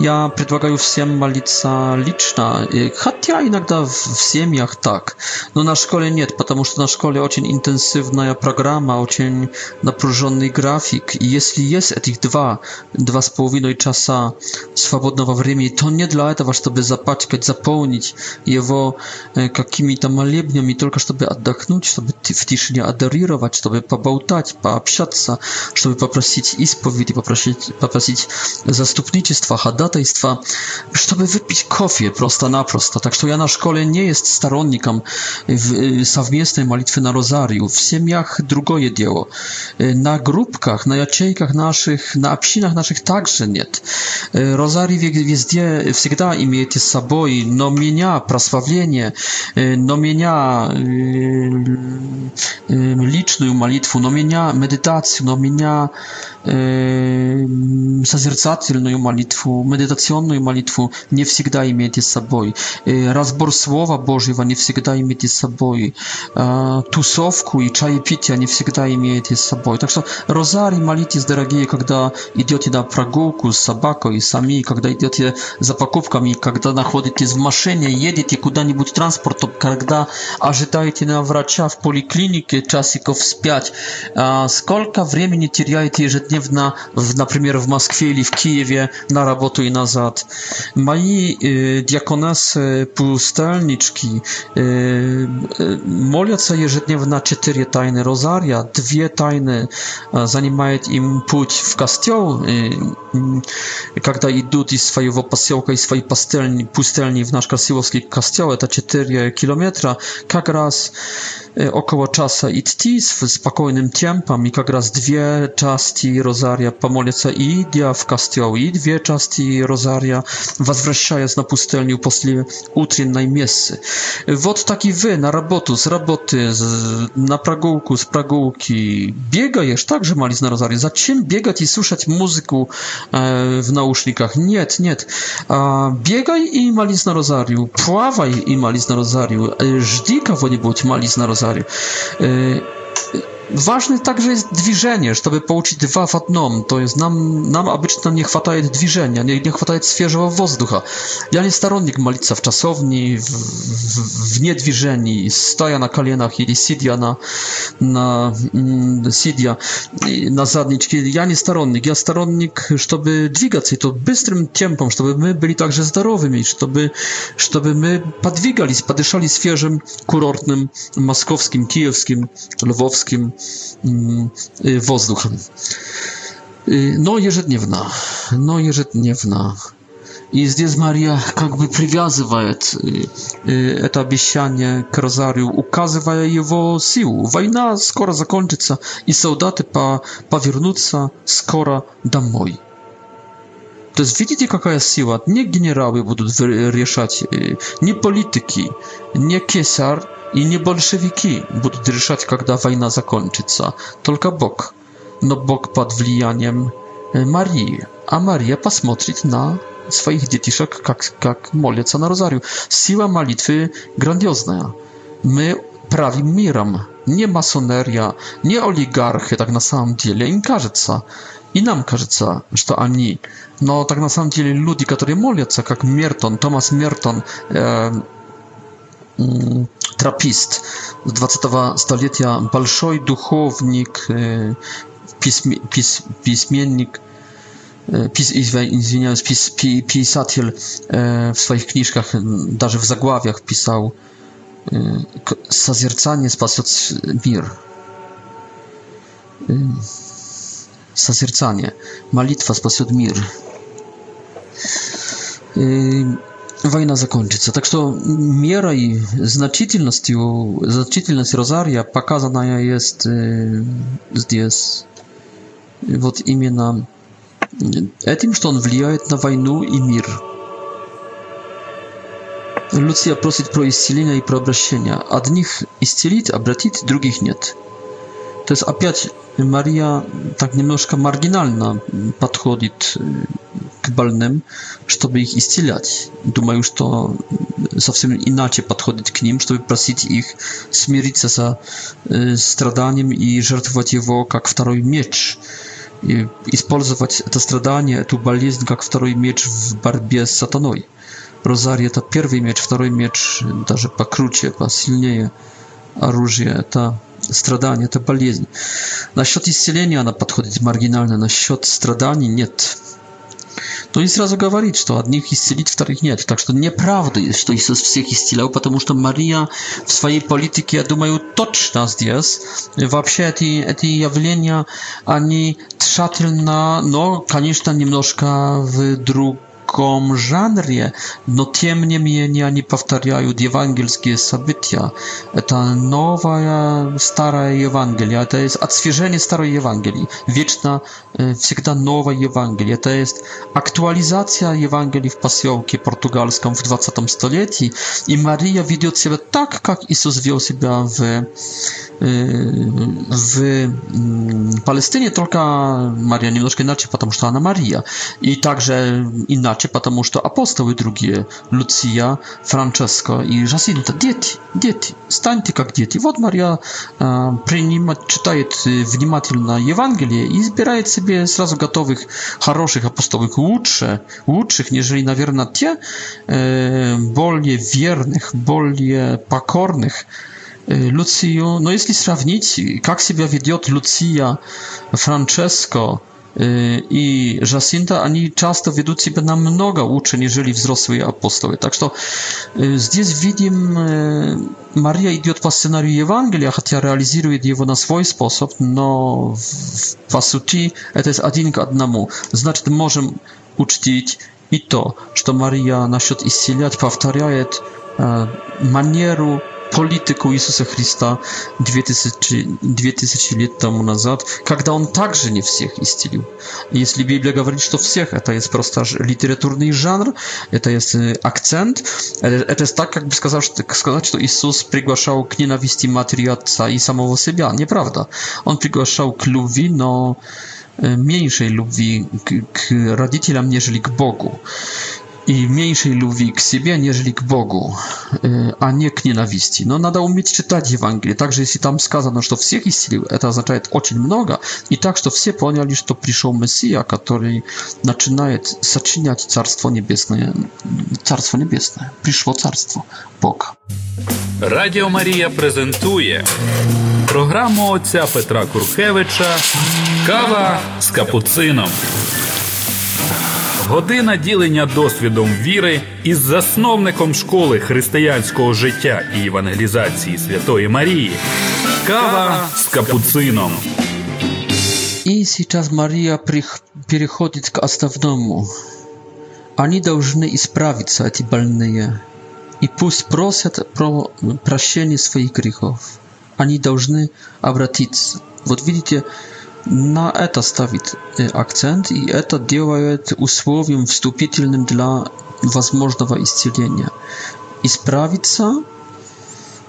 Я предлагаю всем молиться лично, хотя иногда в семьях так, но на школе нет, потому что на школе очень интенсивная программа, очень напряженный график. И если есть этих два, два с половиной часа свободного времени, то не для этого, чтобы запачкать, заполнить его какими-то молебнями, только чтобы отдохнуть, чтобы в тишине адарировать пожаловать, чтобы поболтать, пообщаться, чтобы попросить исповеди, попросить, попросить заступничества, ходатайства, чтобы выпить кофе просто-напросто. Так что я на школе не jest сторонником совместной молитвы на розарию. В семьях другое дело. На группках, на ячейках наших, на общинах наших также нет. Розарий везде всегда имеете с собой, но меня прославление, но меня liczną modlitwę, no mienia medytację, no mienia созерцательную молитву, медитационную молитву не всегда имеете с собой. Разбор Слова Божьего не всегда имеете с собой. Тусовку и чаепитие не всегда имеете с собой. Так что розарий молитесь, дорогие, когда идете на прогулку с собакой, сами, когда идете за покупками, когда находитесь в машине, едете куда-нибудь транспортом, когда ожидаете на врача в поликлинике часиков с пять. Сколько времени теряете ежедневно dniewna na przykład w Moskwie i w Kijowie, na robotu i na zad. Mają y, diakonas pustelniczki, y, y, molią się jeżedniewna cztery tajne rozaria, dwie tajne zanimają im pójść w kościół, kiedy idą z swojego pasiołka i swojej pustelni w nasz krasiłowski kościół, to cztery kilometra, jak raz Y, około czasu idti z spokojnym tempem i jak raz dwie części rozaria pomolica i idia w kościół i dwie części rozaria wazwraszając na pustelniu po utrinnej miesy. Y, wod taki wy na robotu, z roboty, z, na pragułku, z pragułki biegajesz także malizna na rozarię. Za czym biegać i słyszeć muzyku e, w nausznikach? Nie, nie. A, biegaj i maliz na rozariu. Pławaj i maliz na rozariu. Y, żdika żdi kogo-nibudź maliz na rozariu. necessário. Uh, Ważne także jest движение, żeby połączyć dwa w jednym. To jest nam, nam obyczajnie nie chwataje dwiżenia, nie, nie świeżego wozducha. Ja nie staronnik malica w czasowni, w, w, w niedwiżeni, staja na kalienach, ili sidia na, na, mm, sidia na zadniczki. Ja nie staronnik. Ja staronnik, żeby dwigać się to bystrym tempem, żeby my byli także zdrowymi, żeby, żeby my padwigali, spadyszali świeżym, kurortnym, maskowskim, kijowskim, lwowskim, wozdłuch. Но ежедневно, но ежедневно. И здесь Мария как бы привязывает это обещание к розарию, указывая его силу. Война скоро закончится, и солдаты повернутся скоро домой. То есть видите, какая сила? Не генералы будут решать, не политики, не кесарь, И не большевики будут решать, когда война закончится, только Бог. Но Бог под влиянием Марии, а Мария посмотрит на своих детишек, как, как молятся на розарию. Сила молитвы грандиозная. Мы правим миром, не масонерия, не олигархи, так на самом деле им кажется. И нам кажется, что они. Но так на самом деле люди, которые молятся, как Мертон, Томас Мертон, э, Mm, trapist z 20 stulecia, balszoj duchownik, y, pismiennik, y, pis, pis, pis, y, w swoich książkach, nawet w zagławiach pisał Sazircanie spasiot mir. Sazircanie, malitwa spasiot mir война закончится. Так что мерой значительностью, значительность Розария показанная есть здесь. Вот именно этим, что он влияет на войну и мир. Люция просит про исцеление и про обращение. Одних исцелить, обратить, других нет. То есть опять Мария так немножко маргинально подходит глобальным, чтобы их исцелять. Думаю, что совсем иначе подходит к ним, чтобы просить их смириться со э, страданием и жертвовать его как второй меч. И использовать это страдание, эту болезнь как второй меч в борьбе с сатаной. Розарий это первый меч, второй меч даже покруче, посильнее оружие, это страдание, это болезнь. Насчет исцеления она подходит маргинально, насчет страданий нет то и сразу говорит, что одних исцелит, вторых нет. Так что неправда есть, что Иисус всех исцелял, потому что Мария в своей политике, я думаю, точно здесь. Вообще эти, эти явления, они тщательно, но, конечно, немножко в друг каком жанре, но тем не менее они повторяют евангельские события. Это новое старое Евангелие, это есть отсвежение старой Евангелии, вечно всегда новое Евангелие, это есть актуализация Евангелий в поселке португальском в 20 столетии, и Мария ведет себя так, как Иисус вел себя в, в Палестине, только Мария немножко иначе, потому что она Мария, и также иначе плаче, потому что апостолы другие, Луция, Франческо и Жасинта, дети, дети, станьте как дети. Вот Марья э, принимает, читает внимательно Евангелие и избирает себе сразу готовых, хороших апостолов, лучше, лучших, нежели, наверное, те, э, более верных, более покорных, Luciju, no jeśli sprawdzić, jak się wiedzie Lucia, Francesco, i tak że Jacinta, oni często wiedzą siebie na mnoga uczeń, jeżeli wzrosły apostoje. Tak, to y, zdjęć widzim, y, Maria idzie po scenariu Ewangelii, chociaż realizuje je na swój sposób, no w pasuci, to jest jeden k jednemu. Znaczy, możemy uczyć i to, że Maria na świat powtarza manierę manieru, polityku Jezusa Chrysta 2000 lat temu nazad, kiedy on także nie wszystkich istnił. Jeśli Biblia mówi, że to wszystkich, to jest prosta literaturny żanr, to jest e, akcent, e, to jest tak, jakby сказать, że Jezus przygłaszał k nienawiści matki i samego siebie. Nieprawda. On przygłaszał k lubi, no e, mniejszej lubi k, k rodzicielom, niż k Bogu i mniejszej lubi k siebie, k Bogu, y, a nie k nienawiści. No, nada umieć czytać Ewangelię, także jeśli tam skazano, że to wszystkich istnieje, to oznacza, że to mnoga, i tak, że to wszyscy poniali, że to przyszedł Messia, który zaczynaje zaczyniać Carstwo Niebieskie. Carstwo Niebieskie. Przyszło Carstwo Boga. Radio Maria prezentuje programu ojca Petra Kurkiewicza Kawa z kapucyną. Kawa z kapucyną. Година ділення досвідом віри із засновником школи християнського життя і евангелізації Святої Марії. Кава з капуцином. И сейчас Мария переходит к основному. Они должны исправиться, эти больные. И пусть просят про прощение своих грехов. Они должны обратиться. Вот видите, na eta stawić y, akcent i eta to działać usłowiem wstupitelnym dla możliwego istnienia. I sprawić się,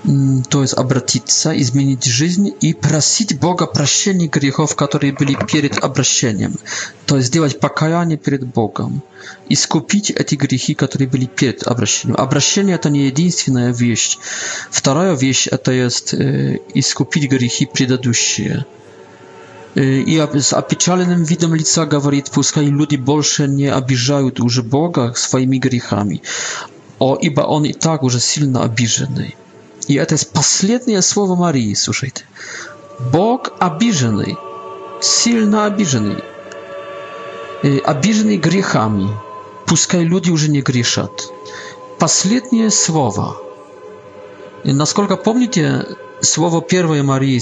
mm, to jest obracić się i zmienić życie i prosić Boga o przebaczenie grzechów, które były przed obraceniem. To jest zrobić pokajanie przed Bogiem i skupić te grzechy, które byli przed obraceniem. Obracenie to nie jedyna wieść. Druga wieść to jest y, i skupić grzechy przedaduszcie. Y, i z opieczalnym widem lica mówi, puszczaj ludzi, больше nie obijają już Boga swoimi grzechami. O, iba on i tak już silno obijany. I to jest ostatnie słowo Marii, słuchajcie. Bog obijany, silno obijany. Obijany y, grzechami. Puszczaj ludzi, już nie grzeszą. Ostatnie słowa. Насколько y, помните, słowo первое Marii?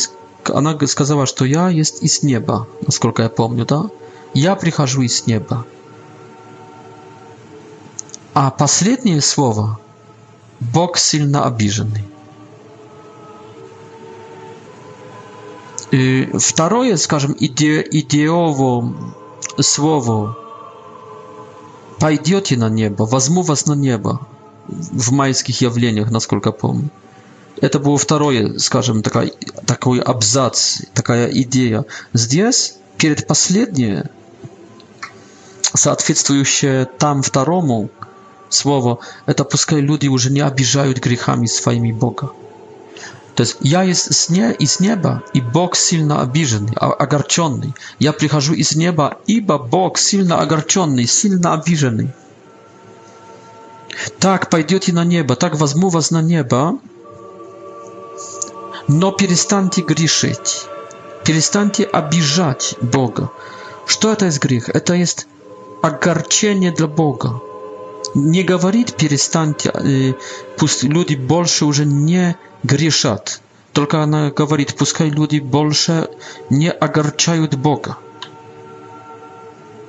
она сказала, что я есть из неба, насколько я помню, да? Я прихожу из неба. А последнее слово Бог сильно обиженный. И второе, скажем, иде, идеово слово «пойдете на небо», «возьму вас на небо» в майских явлениях, насколько помню это было второе, скажем, такая, такой абзац, такая идея. Здесь перед последнее, соответствующее там второму слово, это пускай люди уже не обижают грехами своими Бога. То есть я из, из неба, и Бог сильно обиженный, а, огорченный. Я прихожу из неба, ибо Бог сильно огорченный, сильно обиженный. Так пойдете на небо, так возьму вас на небо, а? но перестаньте грешить, перестаньте обижать Бога. Что это из грех? Это есть огорчение для Бога. Не говорит перестаньте, э, пусть люди больше уже не грешат. Только она говорит, пускай люди больше не огорчают Бога.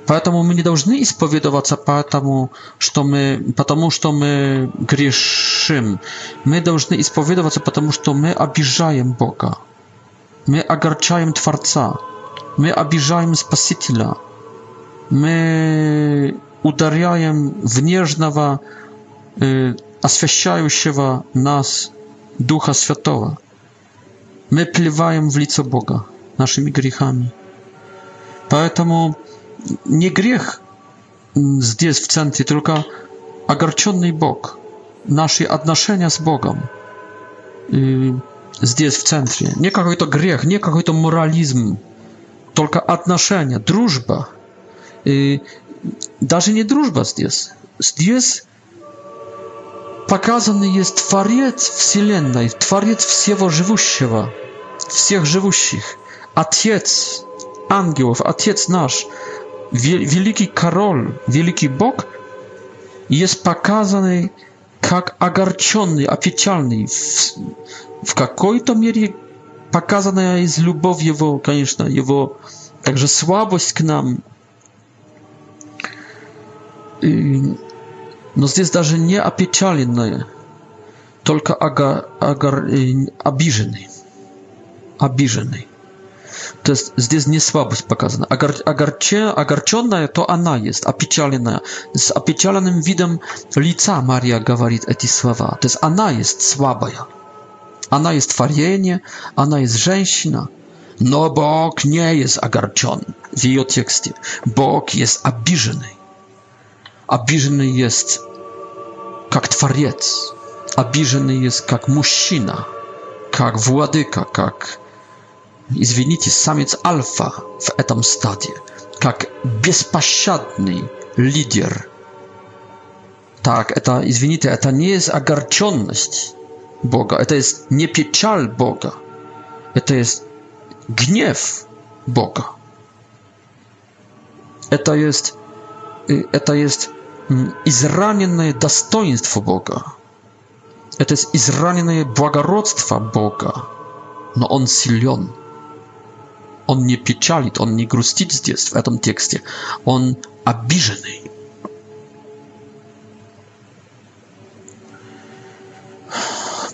Поэтому мы не должны исповедоваться потому, что мы, потому что мы грешим. Мы должны исповедоваться, потому что мы обижаем Бога. Мы огорчаем Творца. Мы обижаем Спасителя. Мы ударяем в нежного, э, освящающего нас Духа Святого. Мы плеваем в лицо Бога нашими грехами. Поэтому nie grzech jest mm, w centrum, tylko agarciony Bog nasze odnoszenia z Bogiem jest y, w centrum. Nie jakiś to grzech, nie jakiś to moralizm, tylko odnoszenia, drużba. Nawet y, nie drużba jest Jest pokazany jest Twariec Wszechświata, Twariec Wszego Żywego, Wszystkich Żywych, Ojciec Aniołów, Ojciec Nasz wielki Karol, wielki Bóg jest pokazany jak agarciony, oficjalny w, w to mierze pokazany jest miłość jego, oczywiście, jego także słabość k nam. No no jest nawet nie opieczalny, tylko agar, agar, y, abiżony то есть здесь не слабость показана. Огор, огорче, огорченная то она есть, опечаленная. С опечаленным видом лица Мария говорит эти слова. То есть она есть слабая. Она есть творение, она есть женщина. Но Бог не есть огорчен в ее тексте. Бог есть обиженный. Обиженный есть как творец. Обиженный есть как мужчина, как владыка, как извините, самец альфа в этом стаде, как беспощадный лидер. Так, это, извините, это не есть огорченность Бога, это есть не печаль Бога, это есть гнев Бога. Это есть, это есть израненное достоинство Бога. Это есть израненное благородство Бога. Но Он силен. Он не печалит, он не грустит здесь, в этом тексте. Он обиженный.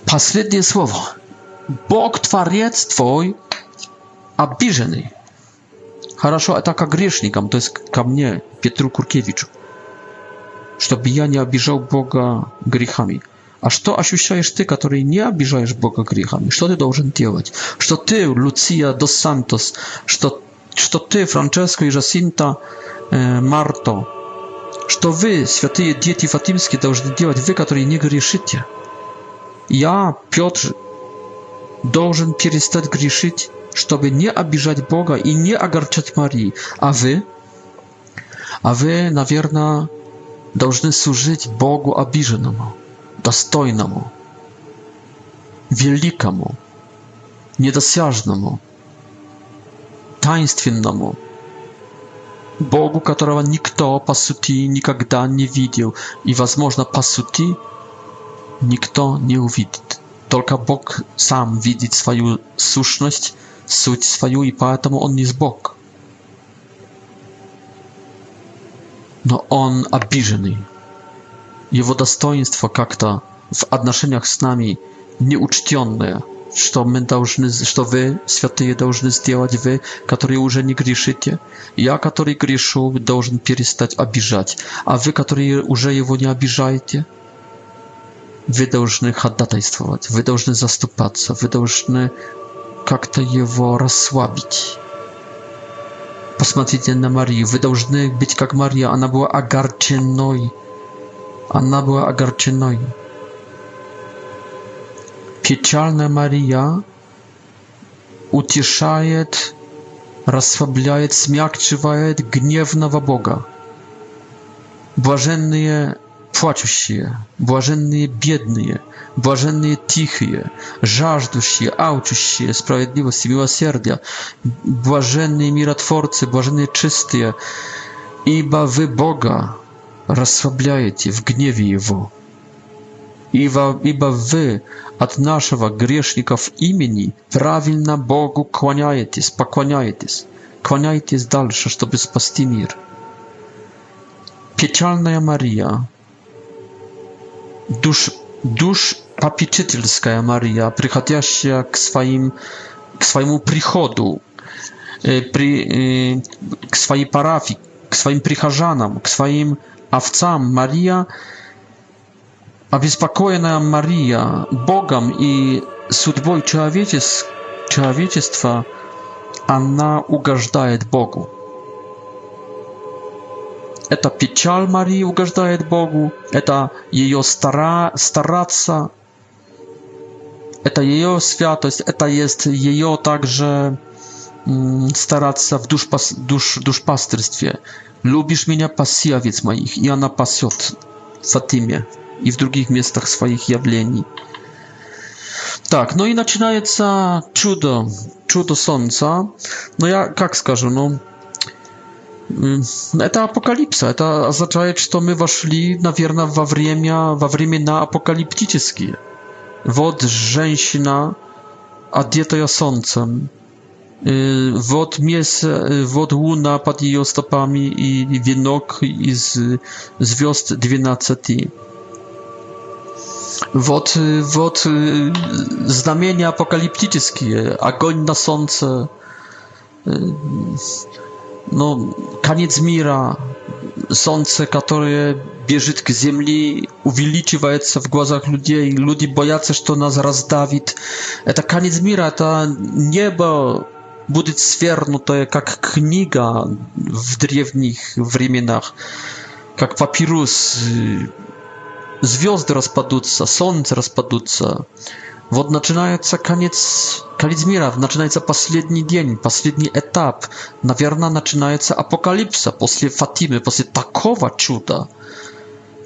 Последнее слово. Бог Творец Твой обиженный. Хорошо, это к грешникам, то есть ко мне, Петру Куркевичу. Чтобы я не обижал Бога грехами а что ощущаешь ты, который не обижаешь Бога грехами? Что ты должен делать? Что ты, Луция дос Сантос, что, что ты, Франческо и Жасинта э, Марто, что вы, святые дети фатимские, должны делать, вы, которые не грешите? Я, Петр, должен перестать грешить, чтобы не обижать Бога и не огорчать Марии. А вы? А вы, наверное, должны служить Богу обиженному достойному, великому, недосяжному, таинственному, Богу, которого никто по сути никогда не видел, и, возможно, по сути никто не увидит. Только Бог сам видит свою сущность, суть свою, и поэтому Он не Бог. Но Он обиженный. Его достоинство как-то в отношениях с нами неучтенное, что мы должны, что вы, святые, должны сделать, вы, которые уже не грешите. Я, который грешу, должен перестать обижать, а вы, которые уже его не обижаете, вы должны ходатайствовать, вы должны заступаться, вы должны как-то его расслабить. Посмотрите на Марию, вы должны быть как Мария, она была огорченной, Anna była agarczyną. Pieczalna Maria ucieszaje, rozsłabiaje, zmiakczywa gniewnego Boga. Błażenne płaczucie, błażenne biedne, błażenne tichie, żażdusie, auczucie, sprawiedliwości, miłosierdzia, błażenne miratworcy, błażenne czystie, iba wy Boga расслабляете в гневе Его. Ибо, ибо вы от нашего грешников имени правильно Богу клоняетесь, поклоняетесь, клоняетесь дальше, чтобы спасти мир. Печальная Мария, душ, душ попечительская Мария, приходящая к, своим, к своему приходу, э, при, э, к своей парафии, к своим прихожанам, к своим овцам Мария, обеспокоенная Мария Богом и судьбой человечества, она угождает Богу. Это печаль Марии угождает Богу, это ее стара, стараться, это ее святость, это есть ее также стараться в душ, душ, душпастырстве, Lubisz mnie pasjawiec moich, i ona pasjot w Fatimie i w drugich miejscach swoich jawleni. Tak, no i zaczynaje się cudo, cudo słońca. No ja, jak skażę, no. Mm, no, apokalipsa, Это апокалипса. Это означает, что мы вошли, наверное, во время, во времена апокалиптические. Вот женщина, ja солнцем. Y, wod miesa, y, wod łuna pod jej stopami i wienok z gwiazd dwunastu. wod y, znamienia знамения апокалиптические, огонь на солнце, no, koniec mira, słońce, które bieży k ziemi, увеличивает w głazach ludzi, ludzie boją się, że nas rozdawi. E, to koniec mira, ta niebo будет свернутая как книга в древних временах, как папирус. Э, звезды распадутся, солнце распадутся. Вот начинается конец, конец мира, начинается последний день, последний этап. Наверное, начинается апокалипса после Фатимы, после такого чуда.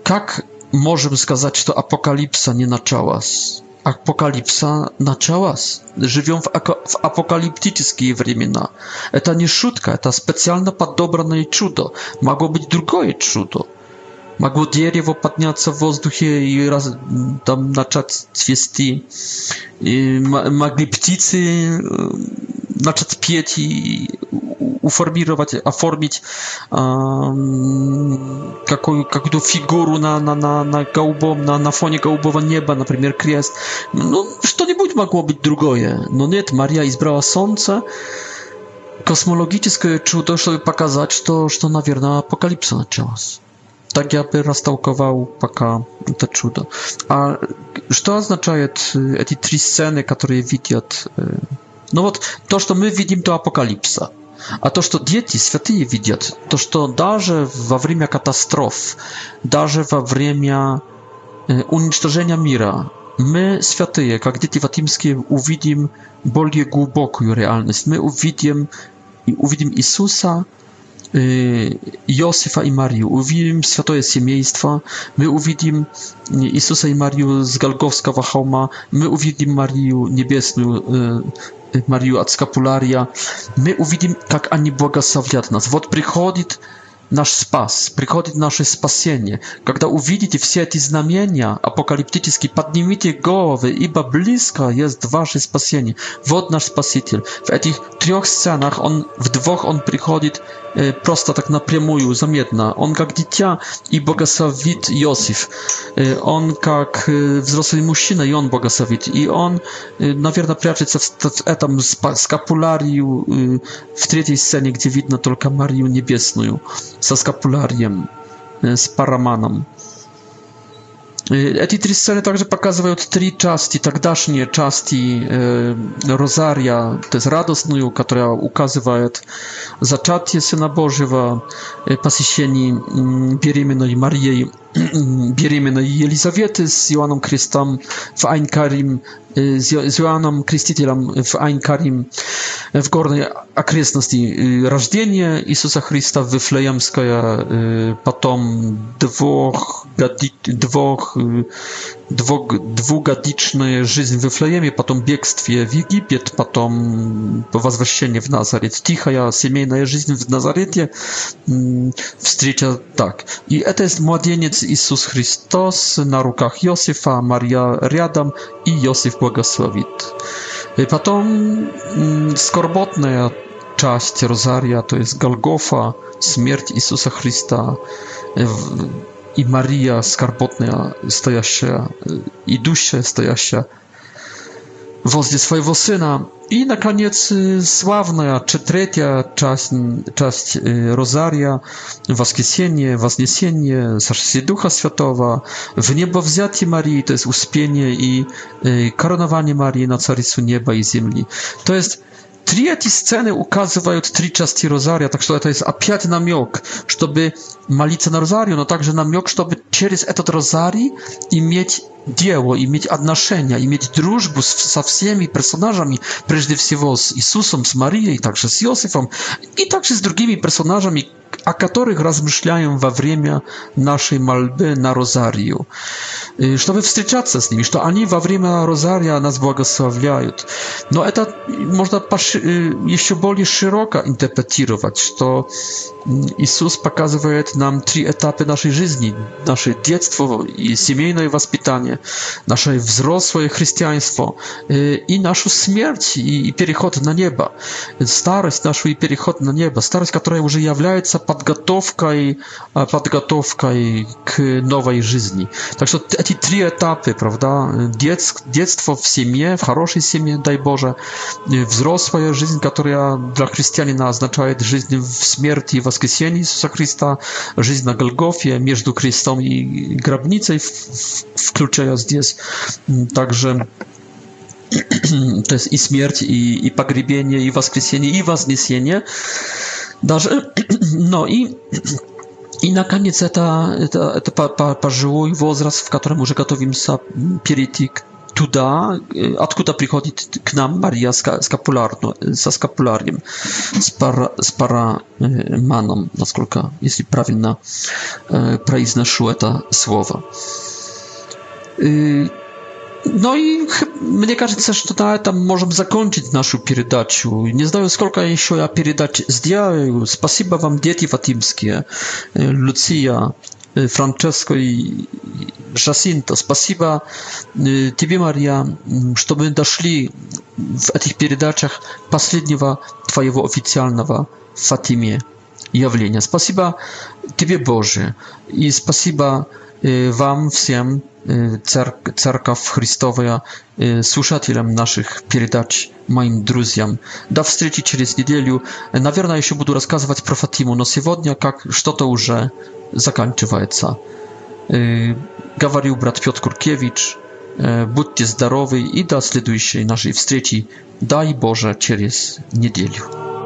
Как можем сказать, что апокалипса не началась? Апокалипса началась. Живем в, в апокалиптические времена. Это не шутка, это специально подобранное чудо. Могло быть другое чудо. Могло дерево подняться в воздухе и раз, там начать цвести. И могли птицы naczepić i uformować, oformić um, jaką to figurę na, na, na, na, gałbom, na, na fonie gałbowa nieba, na przykład kres. No, to nie mogło być drugie. No nie, Maria izbrała słońce. Kosmologiczne to, żeby pokazać, to, że to, naверно, apokalipsa zaczęła tak ja by rastałkował paka te czudo. A co oznaczają te trzy sceny, które widzi od y, Ну вот то, что мы видим до апокалипса, а то, что дети, святые видят, то, что даже во время катастроф, даже во время уничтожения мира, my, świętyje, e, jak dzieci fatimskie, uwidzimy bardziej głęboką realność. My uwidzimy, uwidzimy Jezusa, e, Józefa i Marię, uwidzimy świętoje семейstwo, my uwidzimy Jezusa i Marię z Galgowskiego Homa, my uwidzimy Marię Niebieską e, Марию от скапулярия, мы увидим, как они благословят нас. Вот приходит наш спас, приходит наше спасение. Когда увидите все эти знамения апокалиптические, поднимите головы, ибо близко есть ваше спасение. Вот наш Спаситель. В этих трех сценах он, в двух он приходит prosta tak напрямую, заметна. Он как дитя и богословит Иосиф. Он как взрослый мужчина, и он богословит. И он, наверное, прячется в этом скапуларию в третьей сцене, где видно только Марию Небесную со скапулярием, с параманом. Эти три сцены также показывают три части, тогдашние части э, Розария, то есть радостную, которая указывает зачатие Сына Божьего, э, посещение беременной Марии, беременной Елизаветы с Иоанном Крестом в Айнкарим, э, с Иоанном Крестителем в Айнкарим, в горной окрестности рождения Иисуса Христа в Вифлеемское, потом двух, двух Mm, dwugadiczny żyć w Wiflejemie, potem biegstwie w Egipiet, potem powrócenie w Nazaret. Ticha ja siemiejna żyć w Nazaretie, mm, wstrzecia tak. I to jest młodzieniec Jezus Chrystus na rukach Josefa, Maria Riadam i Josef błogosławit. Potem skorbotne Часть Розария, to jest Голгофа, śmierć Jezusa Chrysta i Maria Skarpotna stoja i dusze stoja się swojego syna i na koniec y, sławna czy trzecia część, część y, rozaria woskiesienie wzniesienie zaszczyt ducha światowa w niebo wzięcie Marii to jest uspienie i y, koronowanie Marii na carycu nieba i ziemi to jest Три эти сцены указывают три части розария, так что это есть опять намек, чтобы молиться на розарию, но также намек, чтобы через этот розарий иметь дело, иметь отношения, иметь дружбу с, со всеми персонажами, прежде всего с Иисусом, с Марией, также с Иосифом и также с другими персонажами, о которых размышляем во время нашей мольбы на Розарию, чтобы встречаться с ними, что они во время Розария нас благословляют. Но это можно еще более широко интерпретировать, что Иисус показывает нам три этапа нашей жизни, наше детство и семейное воспитание, наше взрослое христианство и нашу смерть и переход на небо, старость нашу и переход на небо, старость, которая уже является под подготовкой, подготовкой к новой жизни. Так что эти три этапы, правда, детство в семье, в хорошей семье, дай Боже, взрослая жизнь, которая для христианина означает жизнь в смерти и воскресении Иисуса Христа, жизнь на Голгофе, между крестом и гробницей, включая здесь также то есть и смерть, и, и погребение, и воскресение, и вознесение. No i и, наконец, это, это, это пожилой возраст, в котором уже готовимся перейти к туда, откуда приходит к нам Мария скапулярно, со скапулярием, с, пара, с параманом, насколько, если правильно произношу это слово. No i мне кажется, что на этом можем закончить нашу передачу. Не знаю, сколько еще я передач сделаю. Спасибо вам, дети фатимские, Луция, Франческо и Жасинто. Спасибо тебе, Мария, что мы дошли в этих передачах последнего твоего официального в Фатиме явления. Спасибо тебе, Боже, и спасибо вам всем, церк Церковь Христовая, слушателям наших передач, моим друзьям. До встречи через неделю. Наверное, еще буду рассказывать про Фатиму, но сегодня как что-то уже заканчивается. Говорил брат Петр Куркевич. Будьте здоровы и до следующей нашей встречи. Дай Боже, через неделю.